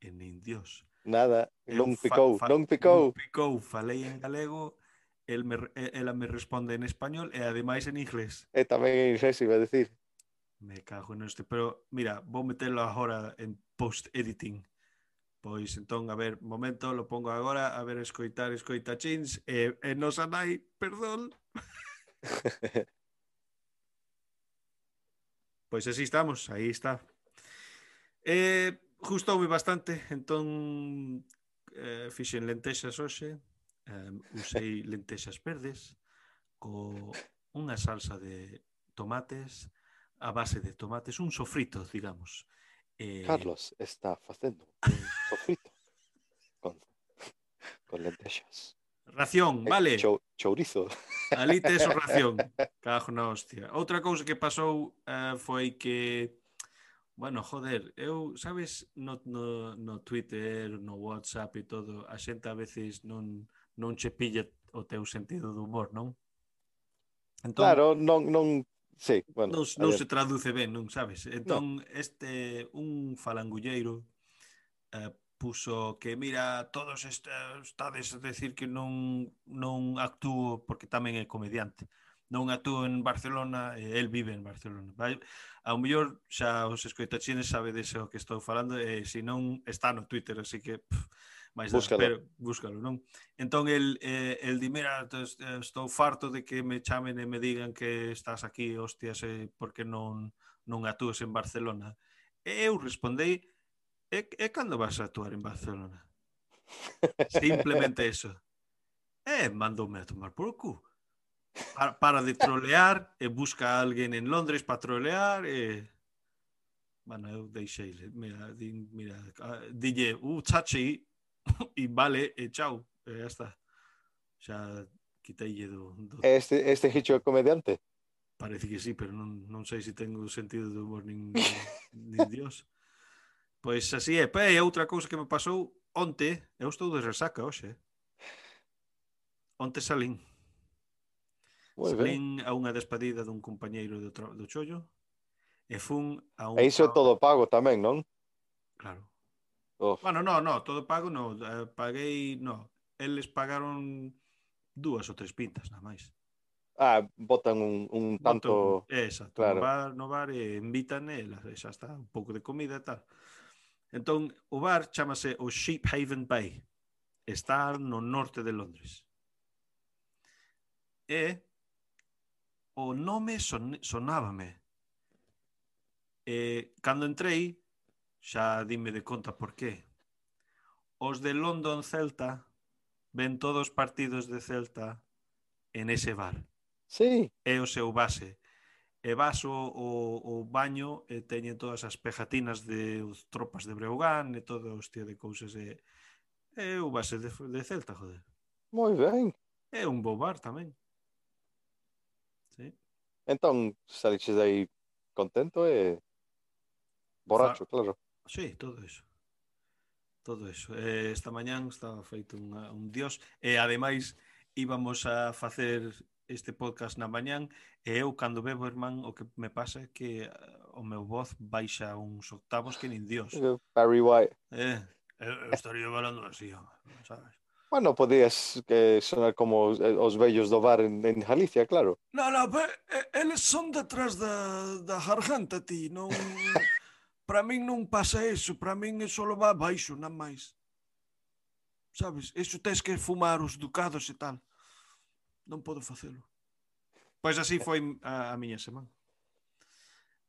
D: e nin Dios.
E: Nada,
D: eu
E: non picou,
D: fa,
E: non picou.
D: Non picou, falei en galego, el me, ela me responde en español e ademais en inglés.
E: E tamén en inglés, iba a decir.
D: Me cago en este, pero mira, vou metelo agora en post-editing. Pois entón, a ver, momento, lo pongo agora, a ver, escoitar, escoita chins, e, e nos anai, perdón. pois así estamos, aí está. Eh, gustoume bastante, entón eh, fixen lentexas hoxe, eh, usei lentexas verdes, co unha salsa de tomates, a base de tomates, un sofrito, digamos, Eh...
E: Carlos está facendo un sofrito con, con lentexas.
D: Ración,
E: eh,
D: vale.
E: Chou, chourizo.
D: Ali tes o ración. Cajo na hostia. Outra cousa que pasou eh, uh, foi que Bueno, joder, eu, sabes, no, no, no Twitter, no WhatsApp e todo, a xente a veces non, non che pilla o teu sentido do humor, non? Entón,
E: claro, non, non Sí, bueno,
D: non, non se traduce ben, non sabes? Entón, no. este un falangulleiro eh, puso que mira, todos estades a decir que non non actúo porque tamén é comediante. Non actúo en Barcelona, e el vive en Barcelona. Vai? Ao mellor xa os escoitachines sabedes o que estou falando e se non está no Twitter, así que pff, máis
E: búscalo.
D: Pero, búscalo, non? Entón, el, eh, el di, mira, eh, estou farto de que me chamen e me digan que estás aquí, hostias, eh, porque non, non actúes en Barcelona. E eu respondei, e, e cando vas a actuar en Barcelona? Simplemente eso. E mandoume a tomar por o cu. Para, para de trolear e busca a alguén en Londres para trolear e... Bueno, eu deixei, mira, din, mira, ah, dille, uh, chachi, e vale, e chao, e ya está. Xa quiteille do, do...
E: Este, este Hicho é comediante?
D: Parece que sí, pero non, non sei se tengo sentido do humor nin, nin dios. Pois así é. Pa, e outra cousa que me pasou onte, eu estou de resaca hoxe. Eh. Onte salín.
E: Muy
D: salín a unha despedida dun compañeiro do, do chollo e fun a un...
E: E iso é todo pago tamén, non?
D: Claro.
E: Of.
D: Bueno, no, no, todo pago no, eh, paguei, no. Eles pagaron dúas ou tres pintas, nada máis.
E: Ah, botan un, un tanto...
D: Botan, eh, exacto,
E: claro.
D: no bar, no bar e invitan, e xa está, un pouco de comida e tal. Entón, o bar chamase o Sheep Haven Bay. Está no norte de Londres. E o nome son, sonábame. E, cando entrei, xa dime de conta por qué. Os de London Celta ven todos os partidos de Celta en ese bar.
E: Sí.
D: É o seu base. E vas o, o baño e teñe todas as pejatinas de os tropas de Breogán e todo hostia de cousas e, é o base de, de Celta, joder.
E: Moi ben.
D: É un bo bar tamén. Sí.
E: Entón, saliches aí contento e borracho, Fa... claro.
D: Sí, todo eso. Todo eso. Eh, esta mañán estaba feito unha, un dios e ademais íbamos a facer este podcast na mañán e eu cando bebo, irmán, o que me pasa é que eh, o meu voz baixa uns octavos que nin dios.
E: Barry White.
D: Eh, eu estaría falando así, sabes?
E: Bueno, podías que sonar como eh, os vellos do bar en, en Galicia, claro.
D: No, no, pero eles son detrás da, da garganta, ti, non... Para min non pasa eso, para min é solo va baixo, non máis. Sabes, eso tens que fumar os ducados e tal. Non podo facelo. Pois así foi a, a miña semana.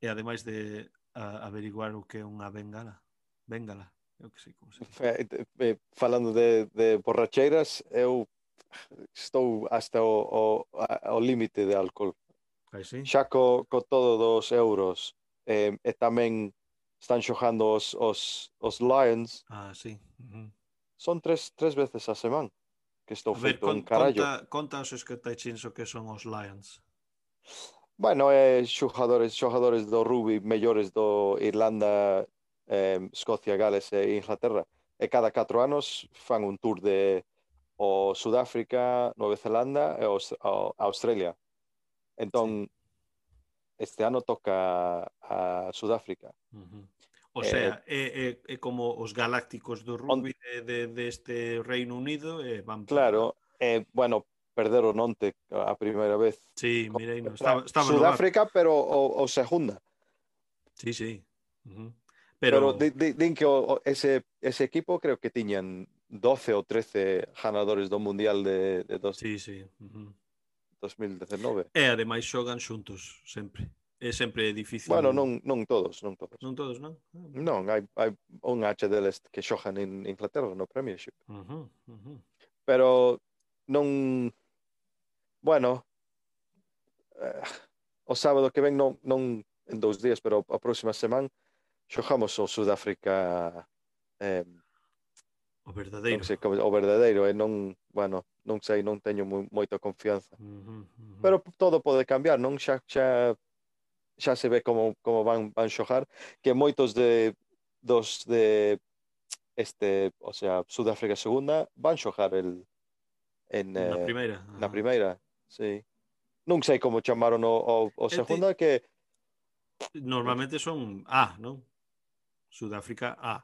D: E ademais de a, averiguar o que é unha bengala. Bengala, eu que sei como se
E: eh, eh, Falando de, de borracheiras, eu estou hasta o, o, o límite de alcohol.
D: Aí sí.
E: Xa co, co todo dos euros eh, e tamén están xogando os, os, os Lions.
D: Ah, sí. Uh -huh.
E: Son tres, tres veces a semana que estou
D: a
E: feito ver,
D: con,
E: un carallo.
D: Conta, contanos os que o que son os Lions.
E: Bueno, é eh, xogadores, xogadores do rugby mellores do Irlanda, eh, Escocia, Gales e Inglaterra. E cada 4 anos fan un tour de o Sudáfrica, Nova Zelanda e Aust Australia. Entón, sí este ano toca a Sudáfrica.
D: Uh -huh. O sea, eh, é, é, é como os galácticos do rugby on... de, de, de Reino Unido eh, van.
E: Claro, eh, bueno, perderon onte a primeira vez.
D: Sí, mirei, no, estaba, estaba
E: Sudáfrica, no pero o, o segunda.
D: Sí, sí. Uh -huh.
E: Pero,
D: pero
E: di, di, din que o, o, ese, ese equipo creo que tiñan 12 ou 13 ganadores do Mundial de, de dos.
D: Sí, sí. Uh -huh.
E: 2019.
D: E ademais xogan xuntos sempre. É sempre difícil.
E: Bueno, non, non todos, non todos.
D: Non todos, non? Ah,
E: non, hai, hai un H deles que xojan en Inglaterra no Premiership.
D: Uh -huh, uh -huh.
E: Pero non... Bueno, eh, o sábado que ven non, non en dous días, pero a próxima semana xojamos o Sudáfrica eh,
D: O verdadeiro.
E: Non sei, o verdadeiro e non, bueno, non sei, non teño moi, moita confianza.
D: Uh -huh, uh -huh.
E: Pero todo pode cambiar, non xa xa xa se ve como como van van xogar que moitos de dos de este, o sea, Sudáfrica segunda van xogar el en
D: na
E: eh,
D: primeira.
E: Na primeira, sí. Non sei como chamaron o o, o segunda este... que
D: normalmente son A, non? Sudáfrica A.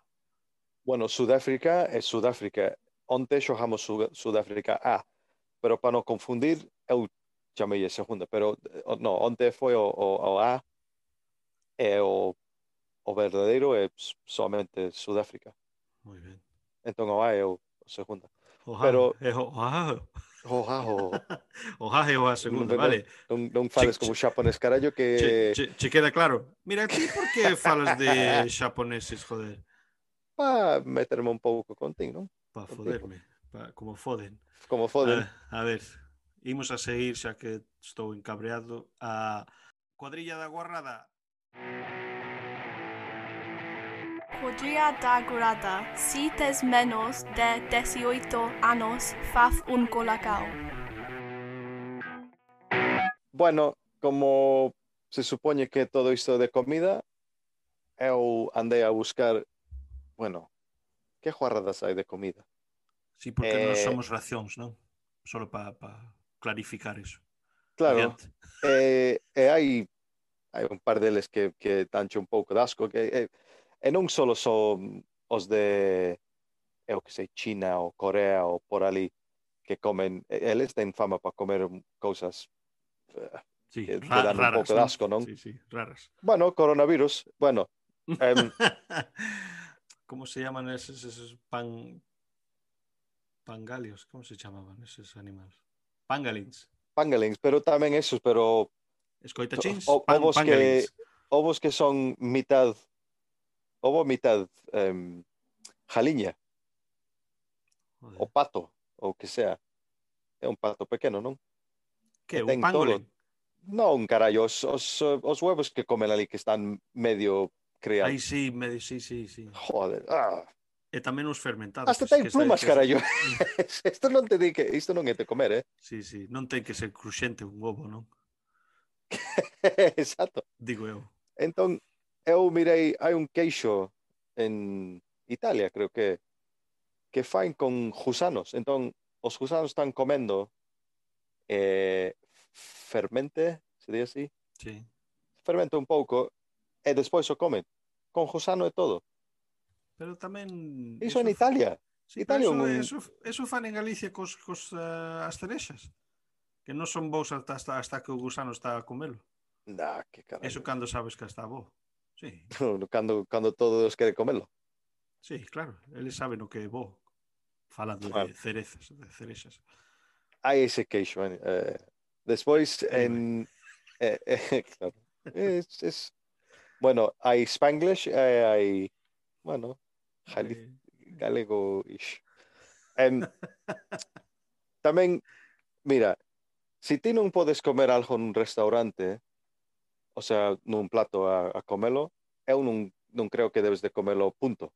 E: Bueno, Sudáfrica es Sudáfrica. Antes yo llamamos Sud Sudáfrica A, pero para no confundir, eu chamei a segunda, pero eh, no, antes fue o, o, o A, e o, o, verdadero es solamente Sudáfrica.
D: Muy bien.
E: Entonces o A es o, segunda.
D: Ojajo,
E: pero,
D: es Oahu. Oahu.
E: Oahu a
D: segunda, vale.
E: Non, non como japonés, carallo, que...
D: Che, che, che queda claro. Mira, ti por qué falas de japoneses, joder?
E: Pa meterme un pouco contigo, non?
D: Pa
E: Contigo.
D: foderme, pa, como foden.
E: Como foden.
D: A, a ver, imos a seguir, xa que estou encabreado, a cuadrilla da guarrada.
F: Cuadrilla da Grada. Si tes menos de 18 años, faz un colacao.
E: Bueno, como se supoñe que todo isto de comida, eu andei a buscar, Bueno, que guarradas hai de comida?
D: Sí, porque eh... non somos racións, non? Solo para pa clarificar eso.
E: Claro.
D: Adiante.
E: Eh, e hai hai un par deles que, que tancho un pouco de asco que e, e non só son os de eu que sei, China ou Corea ou por ali que comen, eles ten fama para comer cousas eh,
D: sí,
E: que,
D: ra,
E: dan
D: raras, un
E: pouco de asco, non?
D: Sí, sí, raras.
E: Bueno, coronavirus, bueno, em,
D: ¿Cómo se llaman esos, esos pan... pangalios? ¿Cómo se llamaban esos animales? Pangalins.
E: pangalings, pero tamén esos, pero
D: Escoitachins?
E: O- ovos que-
D: pangalins.
E: ovos que son mitad, ovo mitad em, jaliña,
D: Joder.
E: o pato, ou que sea. É un pato pequeno, non?
D: Que, un pangolin?
E: Non, carallo, os, os, os huevos que comen ali que están medio creado.
D: Aí sí, me, sí, sí, sí.
E: Joder, ah.
D: E tamén os fermentados.
E: Hasta ten plumas,
D: que...
E: carallo. isto non te di que... Isto non é te comer, eh?
D: Sí, sí. Non ten que ser cruxente un ovo, non?
E: Exacto.
D: Digo eu.
E: Entón, eu mirei, hai un queixo en Italia, creo que, que fain con gusanos. Entón, os gusanos están comendo eh, fermente, se di así?
D: Sí.
E: Fermenta un pouco e despois o comen, con Josano e todo.
D: Pero tamén...
E: Iso, en Italia.
D: Sí,
E: Italia
D: iso,
E: un...
D: eso, eso fan en Galicia cos, cos eh, uh, as cerexas, que non son bous hasta, hasta, hasta que o gusano está a comelo.
E: Da, que caralho.
D: Eso cando sabes que está bo. Sí.
E: cando, cando todos quere comelo.
D: Sí, claro, eles saben o que é bo. Falando
E: vale.
D: de cerezas, de cerexas.
E: Hai ese queixo, eh, eh Despois, en... Eh, eh, claro. Es, es, Bueno, hay Spanglish, eh, hay, bueno, galego-ish. También, mira, si tú no puedes comer algo en un restaurante, o sea, en un plato a, a comerlo, yo no, creo que debes de comerlo, punto.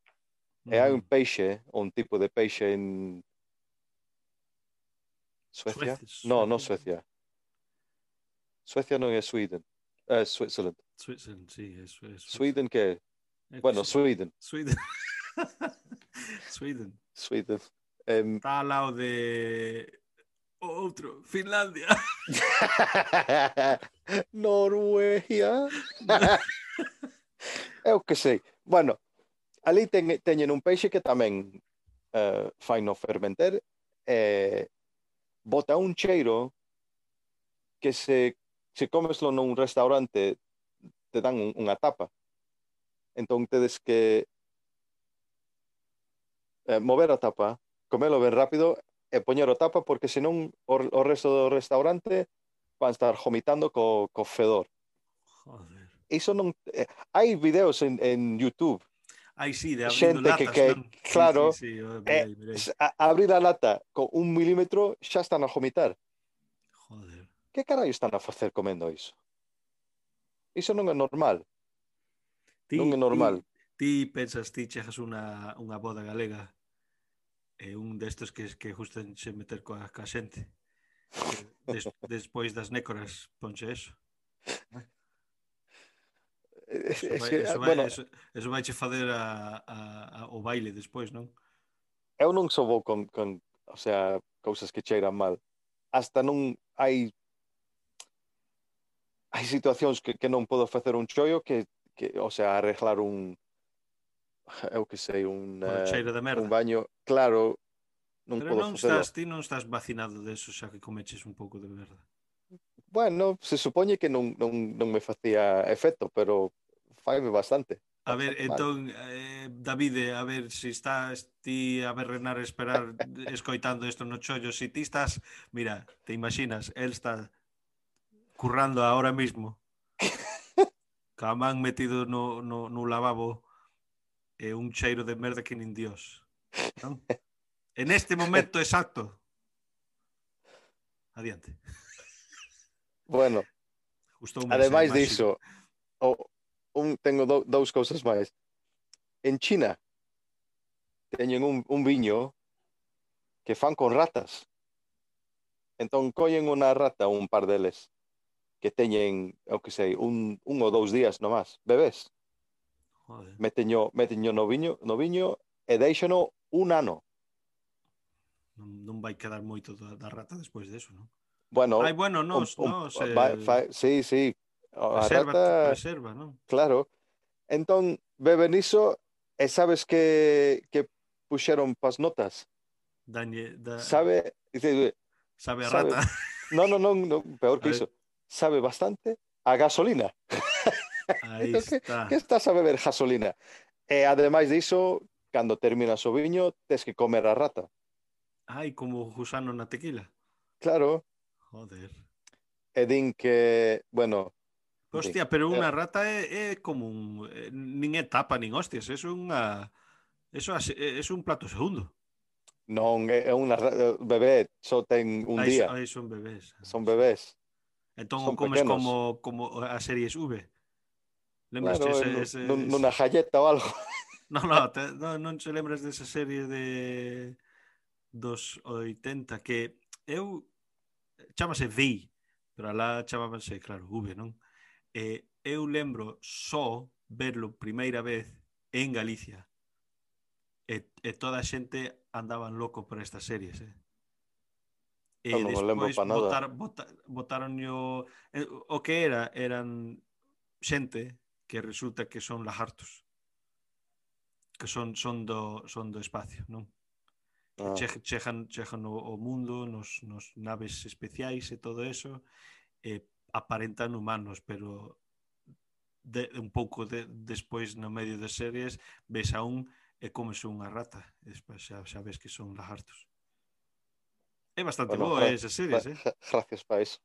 E: Mm. Hay un
D: mm.
E: peixe, un tipo de peixe en Suecia. No, no
D: Suecia.
E: Suecia no es Sweden, uh, Switzerland.
D: Switzerland, sí, eso es.
E: Sweden que é?
D: É que
E: Bueno. Sweden.
D: Sweden. Sweden.
E: Sweden. Em,
D: Está ao lado de outro, Finlandia.
E: Noruega. Eu que sei. Bueno, ali ten, teñen un peixe que tamén uh, fai no fermenter e bota un cheiro que se, se comeslo nun restaurante te dan un, unha tapa. Entón tedes que eh, mover a tapa, comelo ben rápido e poñer o tapa porque senón o, o resto do restaurante van estar vomitando co, co fedor.
D: Joder.
E: Iso non eh, hai videos en, en YouTube
D: Ai, sí, de
E: xente
D: latas,
E: que, que
D: non?
E: claro,
D: sí, sí,
E: sí,
D: mirei, mirei.
E: Eh, a, abrir a lata con un milímetro xa están a vomitar.
D: Joder.
E: Que carallo están a facer comendo iso? Iso non é normal. Ti, non é normal.
D: Ti, ti pensas ti chegas unha, unha boda galega é un destos que que gustan se meter coa, coa xente. Des, despois das nécoras ponche eso.
E: Es, eh,
D: eso
E: eh,
D: vai, eso, ah, vai,
E: bueno,
D: eso, eso vai che fader a, a, a, o baile despois, non?
E: Eu non sou bo con, con o sea, cousas que cheiran mal. Hasta non hai hai situacións que, que non podo facer un chollo que, que o sea, arreglar un eu que sei, un,
D: un,
E: eh,
D: cheiro de merda.
E: un baño, claro, non
D: Pero
E: podo
D: non
E: facelo.
D: estás, ti non estás vacinado de eso, xa que comeches un pouco de merda.
E: Bueno, se supoñe que non, non, non me facía efecto, pero faime bastante.
D: A ver, entón, eh, Davide, eh, a ver se si estás ti a berrenar esperar escoitando isto no chollo, se si ti estás, mira, te imaginas, el está currando ahora mismo, ca man metido no, no, no lavabo e un cheiro de merda que nin dios. Non? En este momento exacto. Adiante.
E: Bueno,
D: Gustoume
E: ademais
D: eh,
E: diso, o, un, tengo do, dous cousas máis. En China teñen un, un viño que fan con ratas. Entón collen unha rata un par deles que teñen, eu que sei, un, un ou dous días nomás, bebés.
D: Joder.
E: Meteño, meteño no viño, no viño e deixano un ano.
D: Non, non vai quedar moito da, da rata despois deso, non?
E: Bueno,
D: Ai, bueno, nos,
E: un,
D: un, nos,
E: va, eh, fa, sí, sí, a
D: reserva,
E: rata,
D: reserva, non?
E: Claro. Entón, beben iso e sabes que, que puxeron pas notas.
D: Dañe, da...
E: Sabe,
D: sabe a rata.
E: Non, no, no, no, no, peor que iso sabe bastante a gasolina.
D: Aí está.
E: que estás a beber gasolina? Eh, e ademais diso, cando terminas o viño, tes que comer a rata.
D: Ai, como gusano na tequila.
E: Claro.
D: Joder.
E: E din que, bueno...
D: Hostia, pero eh, unha rata é, é como un... Nin é tapa, nin hostias. É unha... Eso é, é un plato segundo.
E: Non, é unha bebé, só ten un
D: Ai,
E: día.
D: Ai, son bebés.
E: Son bebés.
D: Entón
E: Son
D: comes
E: pequenos.
D: como, como a series V. Lembras
E: claro,
D: ese, ese,
E: nun, nunha galleta ou algo.
D: No, no, te, no, non se lembras desa serie de dos 80 que eu chamase V, pero alá chamábanse, claro, V, non? Eh, eu lembro só verlo primeira vez en Galicia. E, e toda a xente andaban loco por estas series, eh? E
E: non
D: despois votar, votar, botaron eh, o, o que era eran xente que resulta que son lagartos que son son do son do espacio, non?
E: Ah.
D: Che, chejan chejan o, o mundo nos nos naves especiais e todo eso e aparentan humanos, pero de, un pouco de, despois no medio das series ves a un e comes unha rata, e despois xa, xa ves que son lagartos. É bastante
E: bueno,
D: boa esa serie, eh? eh.
E: Gracias para iso.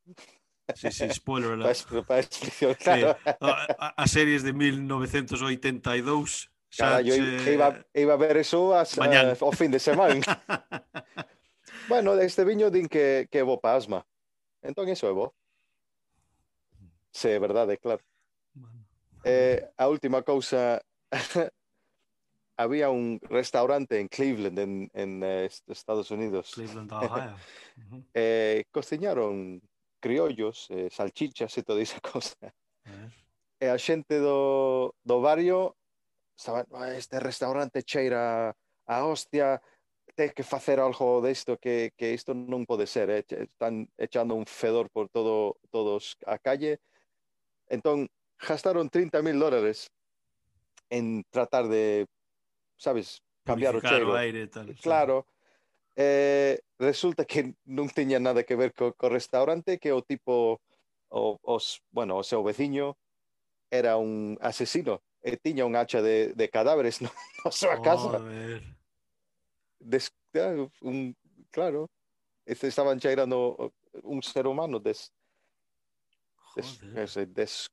D: Sí, sí, spoiler alert.
E: Para, para
D: explicar,
E: claro. Sí.
D: A, a, a series de 1982 Cara, xa,
E: yo
D: che...
E: iba, iba a ver eso as, eh, Mañán. o fin de semana. bueno, este viño din que, que é bo para asma. Entón, iso é bo. Se é verdade, claro.
D: Bueno.
E: Eh, a última cousa había un restaurante en Cleveland en, en eh, est- Estados Unidos
D: Cleveland, Ohio. Ujú.
E: eh, cociñaron criollos, eh, salchichas e toda esa cousa.
D: A ver.
E: E a xente do, do barrio estaba, "Ah, este restaurante cheira a hostia, tens que facer algo desto que, que isto non pode ser, eh? están echando un fedor por todo todos a calle. Entón, gastaron 30 mil dólares en tratar de, sabes, cambiar o
D: aire, tal,
E: claro. Eh, resulta que no tenía nada que ver con, con restaurante, que o tipo, o, o, bueno, o sea, o vecino era un asesino, eh, tenía un hacha de, de cadáveres no, no su oh,
D: casa.
E: Des, un, claro, este, estaban chairando un ser humano des, des, des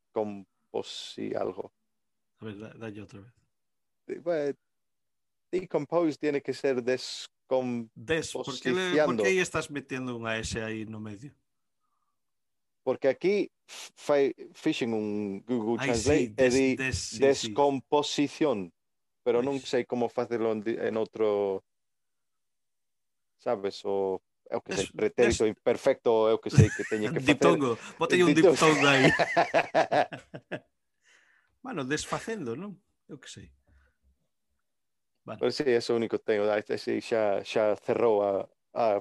E: algo.
D: A ver, dale otra vez.
E: Eh, bueno, decomposed tiene que ser descom...
D: Des, por que, por que aí estás metendo unha S aí no medio?
E: Porque aquí fai, fixen un Google
D: Ay,
E: Translate sí,
D: des,
E: di
D: des, sí,
E: descomposición, sí. pero non sei como facelo en, en outro sabes, o é o que sei, pretérito des... imperfecto, é o que sei que teñe que facer.
D: diptongo, botei un
E: diptongo
D: aí. bueno, desfacendo, non? Eu que sei. Bueno.
E: Pero sí, eso é o único que tengo. sí, xa, xa cerrou a, a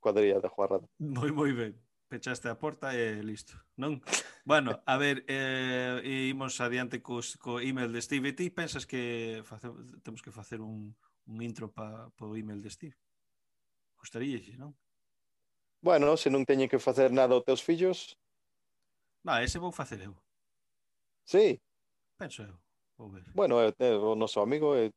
E: cuadrilla da Juarrada.
D: Moi, moi ben. Pechaste a porta e eh, listo, non? Bueno, a ver, eh, imos adiante cos, co email de Steve. E ti pensas que face, temos que facer un, un intro para o email de Steve? Gostaría, non?
E: Bueno, se non teñen que facer nada os teus fillos...
D: Na, ese vou facer eu.
E: Sí?
D: Penso eu. Vou ver.
E: Bueno, é, é o noso amigo, é,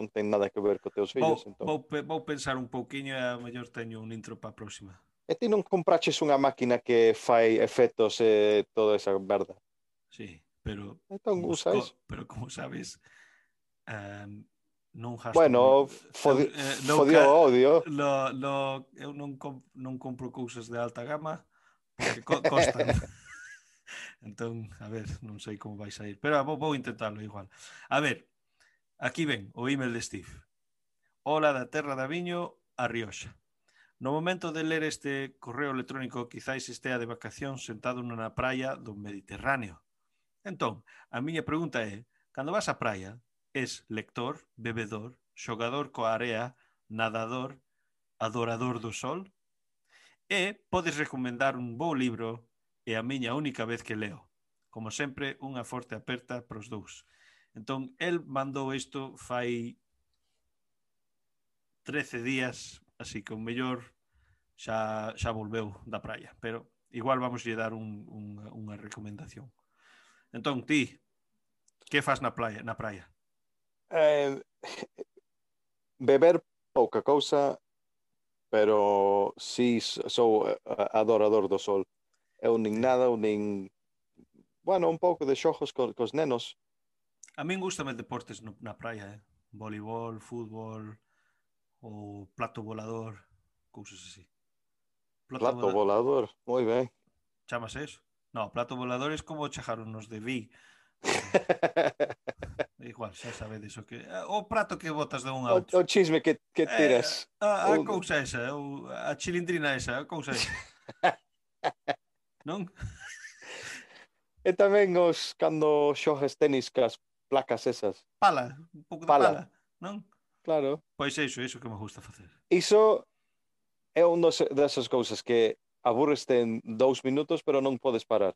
E: non ten nada que ver co teus fillos. Entón.
D: vou, vou pensar un pouquiño e a mellor teño un intro para a próxima.
E: E ti non compraches unha máquina que fai efectos e toda esa merda.
D: Sí, pero...
E: Entón
D: busco,
E: usas.
D: Pero como sabes, um, non gasto...
E: Bueno, fodi,
D: eh, eh non
E: fodido
D: ca,
E: odio.
D: Lo, lo, eu non, com, non compro cousas de alta gama porque co, costan. entón, a ver, non sei como vai sair. Pero vou, vou intentarlo igual. A ver, Aquí ven o email de Steve. Ola da terra da viño a Rioxa. No momento de ler este correo electrónico quizáis estea de vacación sentado na praia do Mediterráneo. Entón, a miña pregunta é, cando vas á praia, es lector, bebedor, xogador coa area, nadador, adorador do sol? E podes recomendar un bo libro e a miña única vez que leo. Como sempre, unha forte aperta pros dous. Entón, el mandou isto fai 13 días, así que o mellor xa, xa volveu da praia, pero igual vamos lle dar un, un, unha recomendación. Entón, ti, que faz na praia? Na praia?
E: Eh, beber pouca cousa, pero si sí, sou adorador do sol. Eu nin nada, eu nin... Bueno, un pouco de xojos co, cos nenos,
D: A min gustame deportes no, na praia, eh? voleibol, fútbol, ou plato volador, cousas así.
E: Plato, plato volador, volador. moi ben.
D: Chamase eso? No, plato volador é como chejaron os de vi. Igual, xa sabedes o que o prato que botas de un auto.
E: O, o chisme que, que eh, tiras.
D: Eh, a, a cousa esa, o, a chilindrina esa, a cousa esa. non?
E: E tamén os cando xoges tenis cas placas esas.
D: Pala, un pouco de
E: pala,
D: pala non?
E: Claro.
D: Pois é iso, iso que me gusta facer.
E: Iso é un dos, desas cousas que aburreste en dous minutos, pero non podes parar.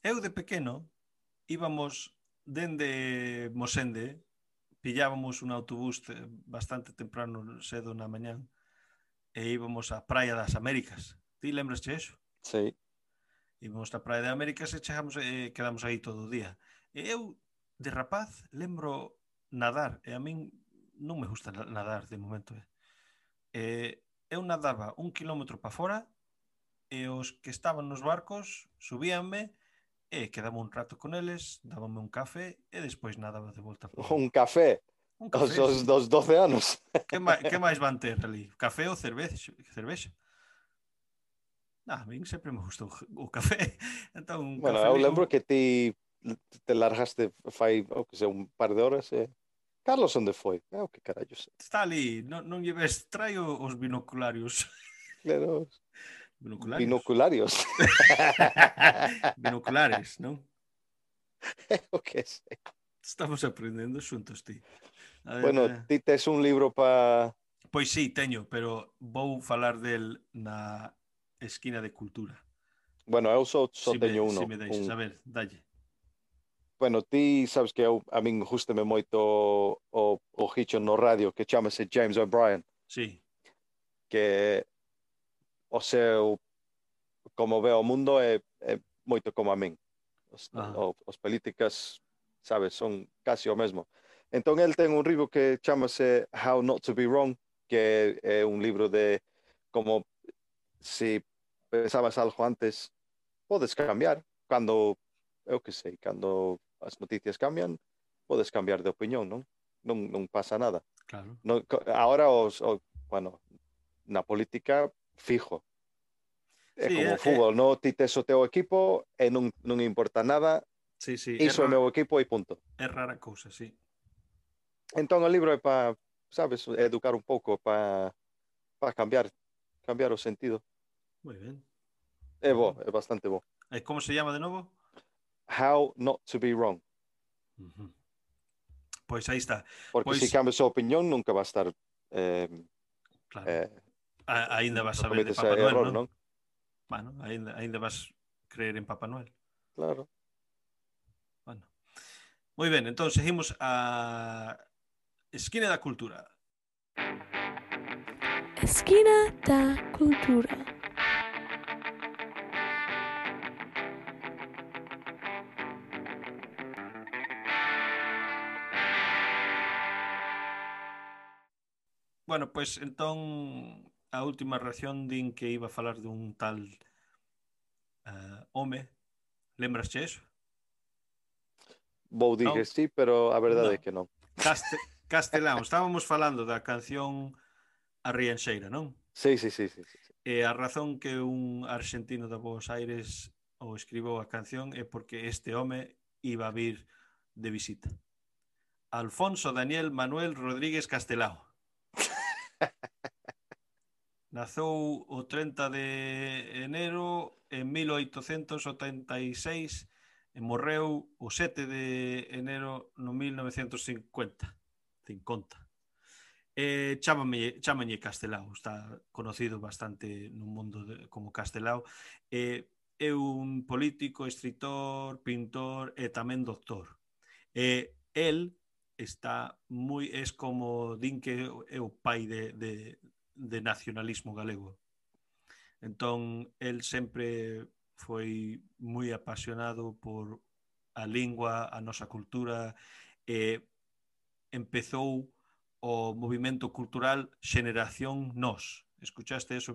D: Eu de pequeno íbamos dende Mosende, pillábamos un autobús bastante temprano, cedo na mañán, e íbamos á Praia das Américas. Ti lembraste eso?
E: Sí.
D: Íbamos á Praia das Américas e chegamos e quedamos aí todo o día. E eu de rapaz lembro nadar e a min non me gusta nadar de momento. Eh. e eu nadaba un kilómetro para fora e os que estaban nos barcos subíanme e quedaba un rato con eles, dábame un café e despois nadaba de volta. Por...
E: un café?
D: Un café.
E: Os, dos 12 anos.
D: Que, que máis van ter ali? Café ou cervexa? cervexa? Nah, a min sempre me gustou o café. Entón, un
E: bueno,
D: café
E: eu lembro que ti te largaste fai, o que sei, un par de horas e... Carlos onde foi? Ah, o que carallos.
D: Está ali, non, non lleves, traio os binocularios.
E: Claro,
D: Binocularios?
E: binocularios.
D: Binoculares, non?
E: o que sei.
D: Estamos aprendendo xuntos, ti. A ver,
E: Bueno,
D: eh,
E: ti tes un libro para...
D: Pois sí, teño, pero vou falar del na esquina de cultura.
E: Bueno, eu só, só
D: si
E: teño
D: me,
E: uno.
D: Si me deixas,
E: un-
D: a ver, dalle.
E: bueno, ti sabes que eu, a min gustame moito o, o, o hicho no radio que chamase James O'Brien.
D: Sí.
E: Que o seu como ve o mundo é, é moito como a min. Os,
D: Ajá.
E: o, os políticas, sabes, son casi o mesmo. Entón, el ten un libro que chamase How Not to Be Wrong, que é un libro de como se pensabas algo antes, podes cambiar cando, eu que sei, cando as noticias cambian, podes cambiar de opinión, non? Non, non pasa nada.
D: claro.
E: No, ahora os, o- bueno, na política fijo. É
D: Sí,
E: como
D: é-
E: o fútbol, no ti tes o teu equipo e non, non importa nada,
D: Sí, sí,
E: iso é
D: é,
E: meu equipo e punto.
D: é rara cousa, sí.
E: Entón o libro é para, sabes, educar un pouco para para cambiar, cambiar o sentido.
D: Moi ben.
E: É bo, é bastante bo.
D: E como se llama de novo?
E: How not to be wrong.
D: Pois aí está.
E: Porque
D: pois...
E: se cambias a opinión nunca va a estar... Eh,
D: claro.
E: eh,
D: a, ainda vas a ver de Papá Noel,
E: error,
D: non?
E: non?
D: Bueno, ainda, ainda vas creer en Papá Noel.
E: Claro.
D: Bueno. Moi ben, entón seguimos a Esquina da Cultura.
F: Esquina da Cultura.
D: bueno, pois pues, entón a última reacción din que iba a falar dun tal uh, home. Lembrasche eso?
E: Vou dir
D: no.
E: que sí, pero a verdade
D: no.
E: é que non.
D: Caste, Castelán, estábamos falando da canción A Rianxeira, non?
E: Sí, sí, sí, sí, sí.
D: E a razón que un argentino de Buenos Aires o escribou a canción é porque este home iba a vir de visita. Alfonso Daniel Manuel Rodríguez Castelao. Nazou o 30 de enero en 1886 e morreu o 7 de enero no 1950. 50. Eh, chámame, chámalle Castelao, está conocido bastante no mundo de, como Castelao. Eh, é un político, escritor, pintor e tamén doctor. Eh, el está moi es como din que é o pai de, de, de nacionalismo galego. Entón, el sempre foi moi apasionado por a lingua, a nosa cultura, e empezou o movimento cultural Xeneración Nos. Escuchaste eso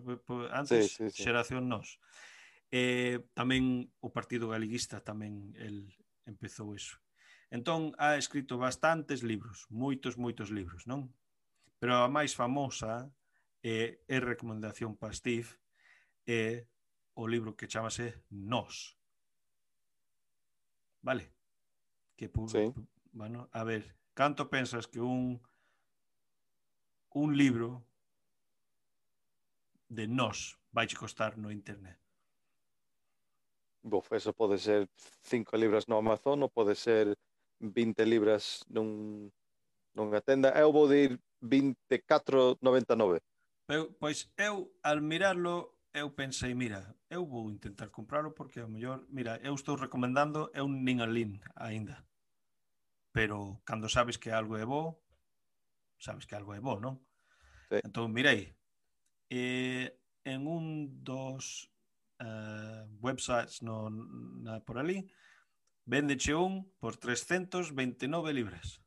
D: antes?
E: Sí, sí, sí.
D: Xeración Nos. E tamén o Partido Galeguista tamén el empezou eso. Entón, ha escrito bastantes libros, moitos, moitos libros, non? Pero a máis famosa é, é recomendación para Steve, é o libro que chamase Nos. Vale? Que pu...
E: sí.
D: bueno, a ver, canto pensas que un un libro de Nos vai costar no internet?
E: Bof, eso pode ser cinco libras no Amazon ou pode ser 20 libras nun, nunha tenda, eu vou dir 24,99.
D: Eu, pois eu, al mirarlo, eu pensei, mira, eu vou intentar comprarlo porque ao mellor, mira, eu estou recomendando, eu nin alín aínda. Pero cando sabes que algo é bo, sabes que algo é bo, non?
E: Sí.
D: Entón, mirei, eh, en un dos uh, websites no, na, por ali, Véndeche un por 329 libras.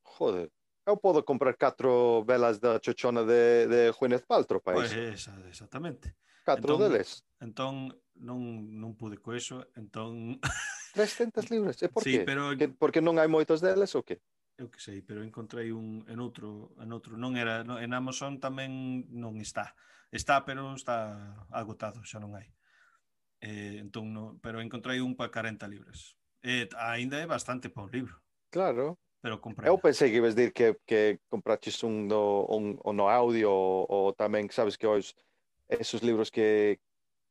E: Joder, eu podo comprar catro velas da chochona de, de Juínez Paltro para
D: pois esa, exactamente.
E: Catro
D: entón,
E: deles.
D: Entón, non, non pude co eso, entón...
E: 300 libras, e por
D: sí,
E: qué?
D: Pero...
E: Que, porque non hai moitos deles ou que?
D: eu que sei, pero encontrei un en outro, en outro, non era, no, en Amazon tamén non está. Está, pero está agotado, xa non hai. Eh, entón, no, pero encontrei un para 40 libras. Eh, ainda é bastante para un libro.
E: Claro.
D: Pero comprei.
E: Eu pensei que ibas dir que, que compraches un no, un, un no audio ou tamén, sabes que hoxe esos libros que,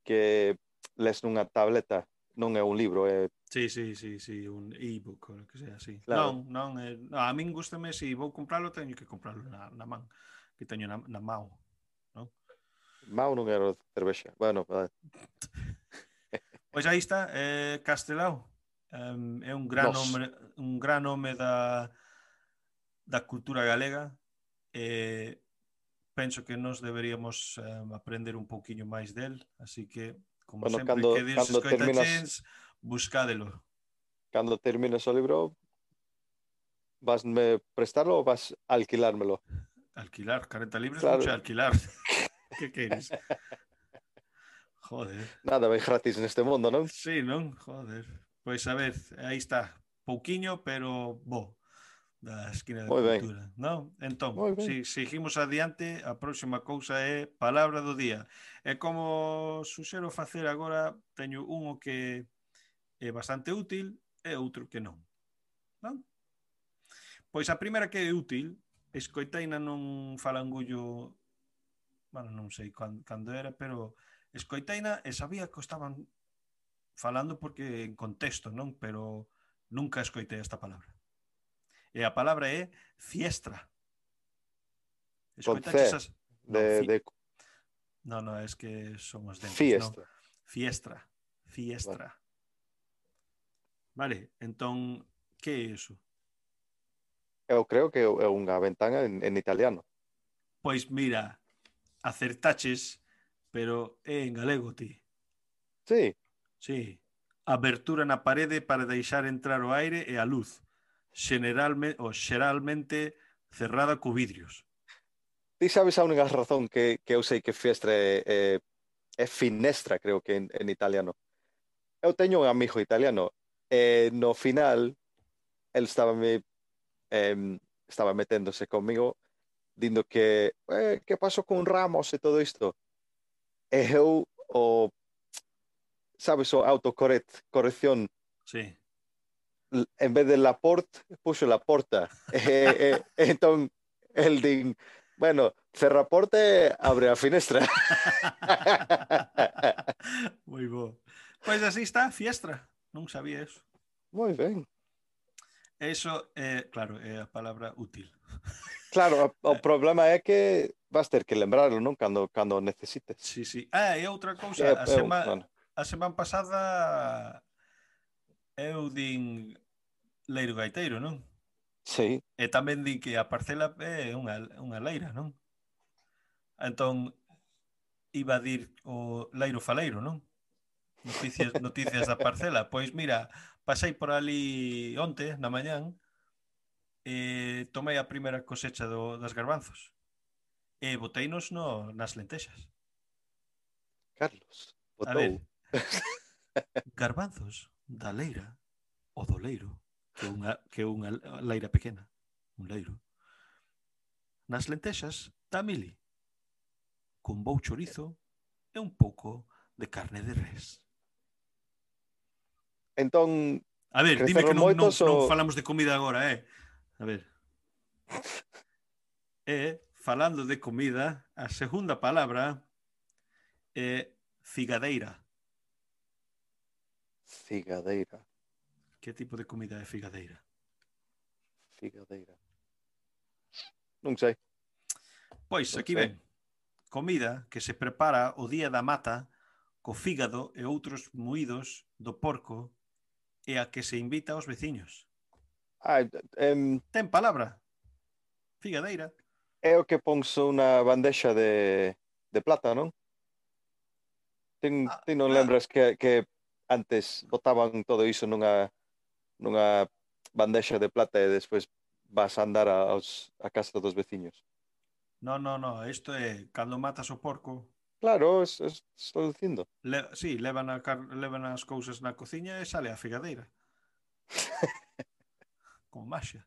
E: que les nunha tableta non é un libro, é
D: Sí, sí, sí, sí, un e-book ou que sea, sí.
E: Claro.
D: Non, non, a min gustame se si vou compralo teño que compralo na, na man, que teño na, na mao,
E: non? Mao non era cervexa. Bueno, vale.
D: pois aí está, eh, Castelao. Um, é un gran
E: Nos.
D: nome, un gran nome da, da cultura galega e penso que nos deberíamos um, aprender un pouquiño máis del, así que como
E: bueno,
D: sempre
E: cando,
D: que Dios
E: cando
D: escoita terminas, buscádelo.
E: Cando termines o libro, vasme prestarlo ou vas alquilármelo?
D: Alquilar, 40 libres,
E: claro.
D: mucho alquilar. que queres? Joder.
E: Nada, vai gratis neste mundo, non?
D: Sí, non? Joder. Pois a vez, aí está, pouquiño, pero bo, da esquina da
E: Moi
D: cultura, non? Entón,
E: se
D: si, seguimos adiante, a próxima cousa é palabra do día. E como suxero facer agora, teño un o que é bastante útil e outro que non. Non? Pois a primeira que é útil, escoitaina nun falangullo, bueno, non sei cando, cando era, pero escoitaina e sabía que estaban falando porque en contexto, non? Pero nunca escoitei esta palabra. E a palabra é fiestra. Escoitaches as...
E: De,
D: no, fi...
E: de...
D: no, no, es que son os dentes.
E: Fiestra.
D: No. Fiestra. Fiestra. Vale, vale entón, que é iso?
E: Eu creo que é unha ventana en, en italiano.
D: Pois mira, acertaches, pero é en galego, ti.
E: Sí.
D: Sí, abertura na parede para deixar entrar o aire e a luz, Generalmente, ou xeralmente cerrada co vidrios.
E: Ti sabes a única razón que, que eu sei que fiestra é, é, é finestra, creo que en, en italiano. Eu teño un amigo italiano e no final el estaba me eh, estaba meténdose comigo dindo que eh, que pasou con Ramos e todo isto e eu o sabes o autocorrect, corrección
D: Sí.
E: en vez de la port, puxo la porta. E, e, entón, el din, bueno, cerra a porta e abre a finestra.
D: Moi bo. Pois así está, fiestra. Non sabía eso.
E: Moi ben.
D: Eso é, claro, é a palabra útil.
E: Claro, o, o problema é que vas ter que lembrarlo, non? Cando, cando necesites.
D: Sí, sí. Ah, e outra cousa,
E: É,
D: a,
E: é
D: sema,
E: bueno,
D: a semana pasada eu din Leiro Gaiteiro, non?
E: Sí.
D: E tamén di que a parcela é unha, unha leira, non? Entón, iba a dir o Leiro Faleiro, non? Noticias, noticias da parcela. Pois mira, pasei por ali onte, na mañán, e tomei a primeira cosecha do, das garbanzos. E boteinos no, nas lentexas.
E: Carlos, botou.
D: A ver, Garbanzos da leira o do leiro, que é unha, que é unha leira pequena, un leiro. Nas lentexas da mili, con bou chorizo e un pouco de carne de res.
E: Entón,
D: A ver, dime que non, non, non
E: o...
D: falamos de comida agora, eh? A ver. E, falando de comida, a segunda palabra é figadeira.
E: Figadeira.
D: Que tipo de comida é figadeira?
E: Figadeira. Non sei.
D: Pois,
E: non
D: aquí
E: sei.
D: ven. Comida que se prepara o día da mata co fígado e outros moídos do porco e a que se invita aos veciños.
E: Ah, um...
D: Ten palabra. Figadeira.
E: É o que ponse unha bandexa de, de plata, ah, non? Ti
D: ah,
E: ti non lembras que, que antes botaban todo iso nunha nunha bandexa de plata e despois vas a andar aos, a casa dos veciños.
D: No, no, no, isto é cando matas o porco.
E: Claro, es, es, estou dicindo.
D: Le, sí, levan, a, levan as cousas na cociña e sale a figadeira. Con maxa.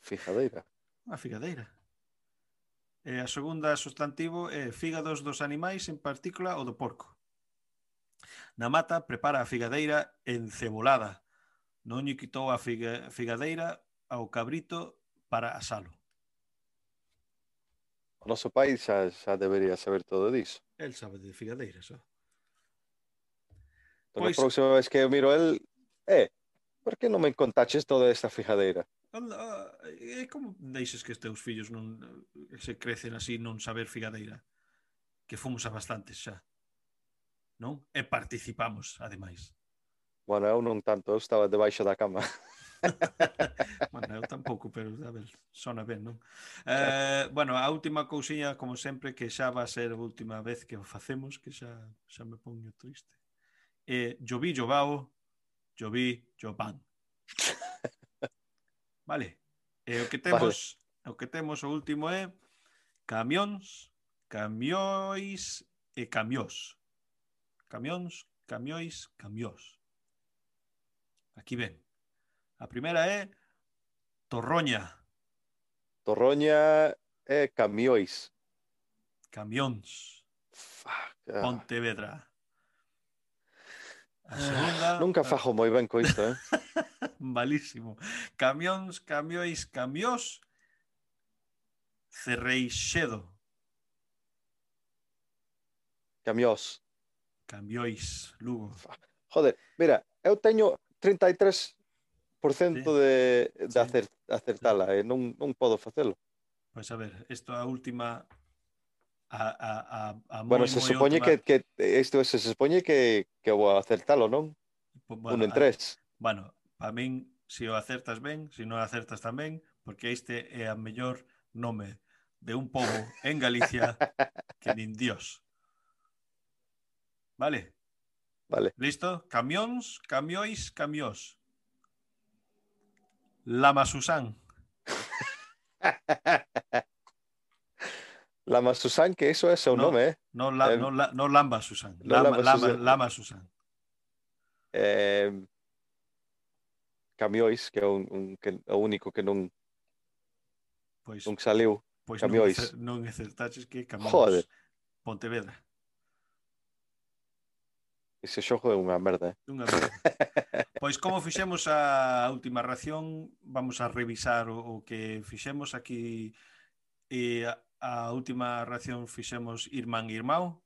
E: Figadeira.
D: A figadeira. E a segunda substantivo é fígados dos animais, en partícula o do porco. Na mata prepara a figadeira encebolada. Non lle quitou a figa, figadeira ao cabrito para asalo.
E: O noso pai xa, xa debería saber todo diso.
D: El sabe de figadeira, só.
E: Entón,
D: pois...
E: a próxima vez que eu miro el, eh, por que non me contaches toda esta figadeira?
D: É ah, como deixes que os teus fillos non se crecen así non saber figadeira? Que fomos a bastantes xa non? E participamos, ademais.
E: Bueno, eu non tanto, eu estaba debaixo da cama.
D: bueno, eu tampouco, pero a ver, sona ben, non? Eh, bueno, a última cousiña, como sempre, que xa va a ser a última vez que o facemos, que xa, xa me poño triste. Eh, lloví, llovao, lloví, llovan. Vale. E o que temos, vale. o que temos o último é camións, camiois e camiós. Camións, camiois, camiós. Aquí ven. A primeira é Torroña,
E: Torroña e camióis.
D: camións,
E: Fuck. ah.
D: Pontevedra. A segunda,
E: Nunca fajo moi ben co isto, eh?
D: malísimo. Camións, camiois, camiós, Cerreixedo,
E: Camiós.
D: Cambiois, Lugo.
E: Joder, mira, eu teño 33%
D: sí.
E: de, de
D: sí.
E: Acert, acertala e eh, non, non podo facelo.
D: Pois pues a ver, isto a última a, a, a, a moi, bueno,
E: se
D: moi
E: supoñe
D: última...
E: que, que isto se supoñe que, que vou acertalo, non?
D: Bueno,
E: Un en tres.
D: A, bueno, para min, se si o acertas ben, se si non acertas tamén, porque este é a mellor nome de un pobo en Galicia que nin Dios. Vale?
E: Vale.
D: Listo? Camións, camiois, camiós. Lama Susán.
E: Lama Susan, que eso é seu
D: No.
E: nome, eh?
D: No, la,
E: Eh,
D: no, la, no Lamba Susán.
E: no
D: Lama,
E: Lama
D: lama,
E: Susán.
D: lama Susán.
E: eh Camiois, que é un, un, que, o único que non,
D: Pois,
E: non saliu.
D: pois
E: Camiois.
D: non, non acertaches que camións.
E: Joder.
D: Pontevedra.
E: Ese xogo é unha merda. Eh?
D: Unha merda. pois como fixemos a última ración, vamos a revisar o, o que fixemos aquí e a, a última ración fixemos Irmán e Irmão.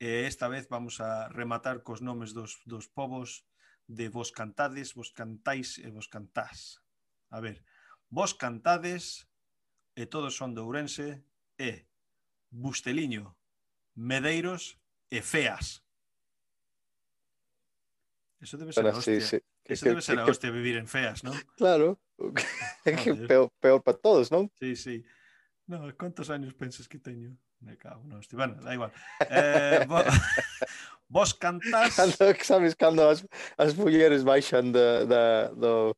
D: E esta vez vamos a rematar cos nomes dos, dos povos de vos cantades, vos cantais e vos cantás. A ver, vos cantades e todos son de Ourense e Busteliño, Medeiros e Feas. Eso debe ser
E: bueno,
D: hostia.
E: Sí, sí.
D: Eso
E: que,
D: debe ser
E: que, a
D: hostia vivir en feas, ¿no?
E: Claro. peor, peor para todos, ¿no?
D: Sí, sí. No, ¿cuántos años pensas que teño? Me cago no, hostia. Bueno, da igual. Eh, vo... vos cantás...
E: Cando, sabes, cando as, as mulleres baixan da, da, do,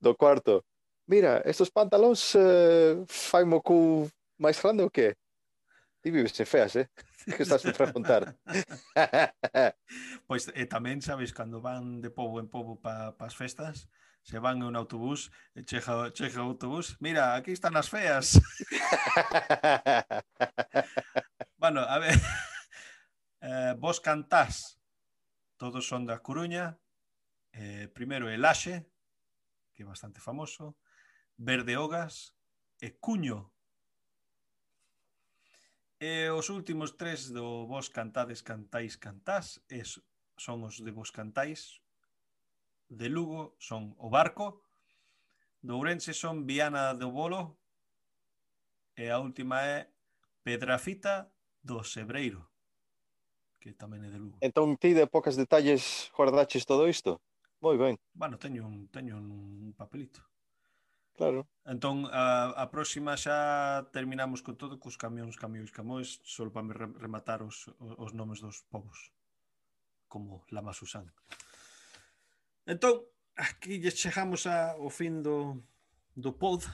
E: do cuarto. Mira, estos pantalóns eh, fai mo cu máis grande ou que? Ti vives en feas, eh? que estás a preguntar.
D: pois e tamén sabes cando van de pobo en pobo pa, pa as festas, se van en un autobús, e chega, chega o autobús, mira, aquí están as feas. bueno, a ver, eh, vos cantás, todos son da Coruña, eh, primeiro Elaxe, que é bastante famoso, Verdeogas e Cuño, E os últimos tres do Vos Cantades, Cantais, Cantás es, son os de Vos Cantais, de Lugo son O Barco, do Ourense son Viana do Bolo e a última é Pedrafita do Sebreiro, que tamén é de Lugo.
E: Entón ti de pocas detalles guardaches todo isto? Moi ben.
D: Bueno, teño un, teño un papelito.
E: Claro.
D: Entón, a, a próxima xa terminamos con todo cos camións, camións, camóis, só para me rematar os, os nomes dos povos, como Lama Susán. Entón, aquí lle chegamos a, ao fin do, do pod,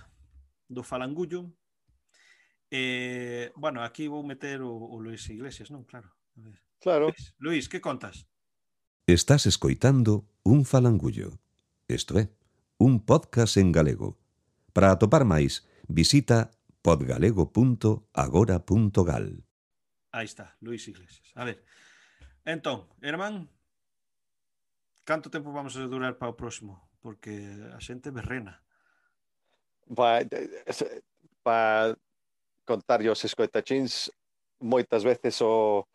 D: do falangullo. Eh, bueno, aquí vou meter o, o Luis Iglesias, non? Claro. A ver.
E: Claro.
D: Luis, Luis, que contas?
G: Estás escoitando un falangullo. Isto é, un podcast en galego Para atopar máis, visita podgalego.agora.gal.
D: Aí está, Luis Iglesias. A ver, entón, Herman, canto tempo vamos a durar para o próximo? Porque a xente berrena.
E: Para pa contar os escoitachins moitas veces o,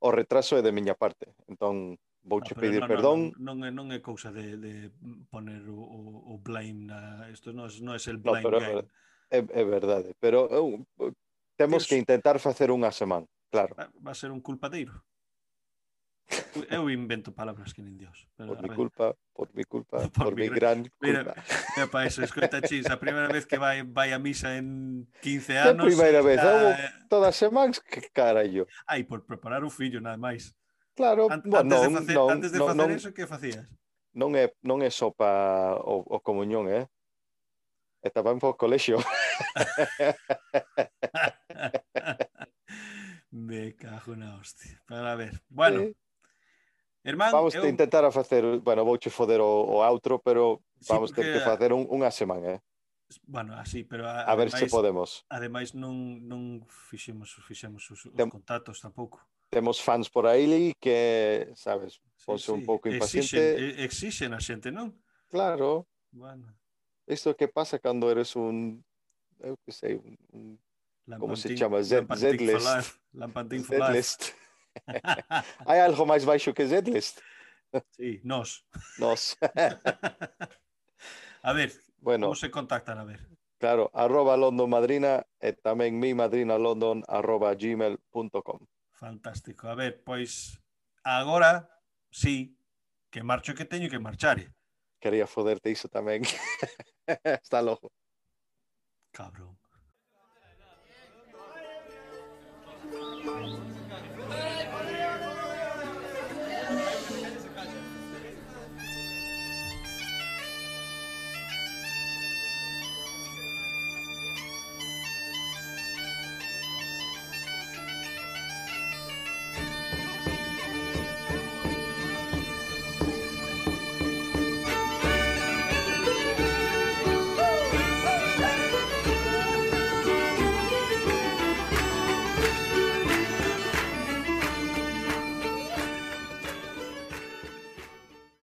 E: o retraso é de miña parte. Entón, vouche
D: ah,
E: pedir
D: non,
E: perdón.
D: Non, non, non é cousa de, de poner o, o, o blame na... Isto non, non é el blame no,
E: pero
D: game.
E: É, é verdade, pero eu, temos
D: Tens...
E: que intentar facer unha semana, claro.
D: Va a ser un culpadeiro. Eu invento palabras que nin Dios. Pero,
E: por mi culpa, por mi culpa,
D: por,
E: por
D: mi,
E: mi
D: gran,
E: gran culpa.
D: Mira, para eso, escoita, chis, a primeira vez que vai, vai a misa en 15 anos...
E: A primeira vez,
D: está...
E: todas as semanas, que carallo.
D: Ai, por preparar o fillo, nada máis.
E: Claro,
D: An
E: bueno,
D: antes
E: non, de
D: facer,
E: non,
D: antes de
E: non,
D: facer
E: non,
D: eso, que facías?
E: Non é, non é só para o, o comunión, eh? É tamén para o colexio.
D: Me cago na hostia. Para ver. Bueno,
E: sí.
D: Hermán,
E: vamos
D: eu...
E: intentar a facer, bueno, vouche foder o, o outro, pero vamos sí,
D: porque...
E: ter que facer un, unha semana, eh?
D: Bueno, así, pero a,
E: a ver
D: ademais, se
E: podemos.
D: Ademais non non fixemos fixemos os, os
E: Tem...
D: contactos tampouco.
E: Temos fans por aí que, sabes, ponse un pouco
D: Exixen,
E: impaciente.
D: e- exixen a xente, non?
E: Claro,
D: Bueno,
E: isto que pasa cando eres un eu que sei, un, un Como se chama? Z-list.
D: Lampantín.
E: Z-list. Hai algo máis baixo que Z-list?
D: sí, nos.
E: Nos.
D: a ver,
E: bueno,
D: como se contactan? A ver.
E: claro, arroba London Madrina e tamén mi madrina London arroba gmail.com.
D: Fantástico. A ver, pois agora sí que marcho que teño que marchar.
E: Quería foderte iso tamén. Está loco.
D: Cabrón.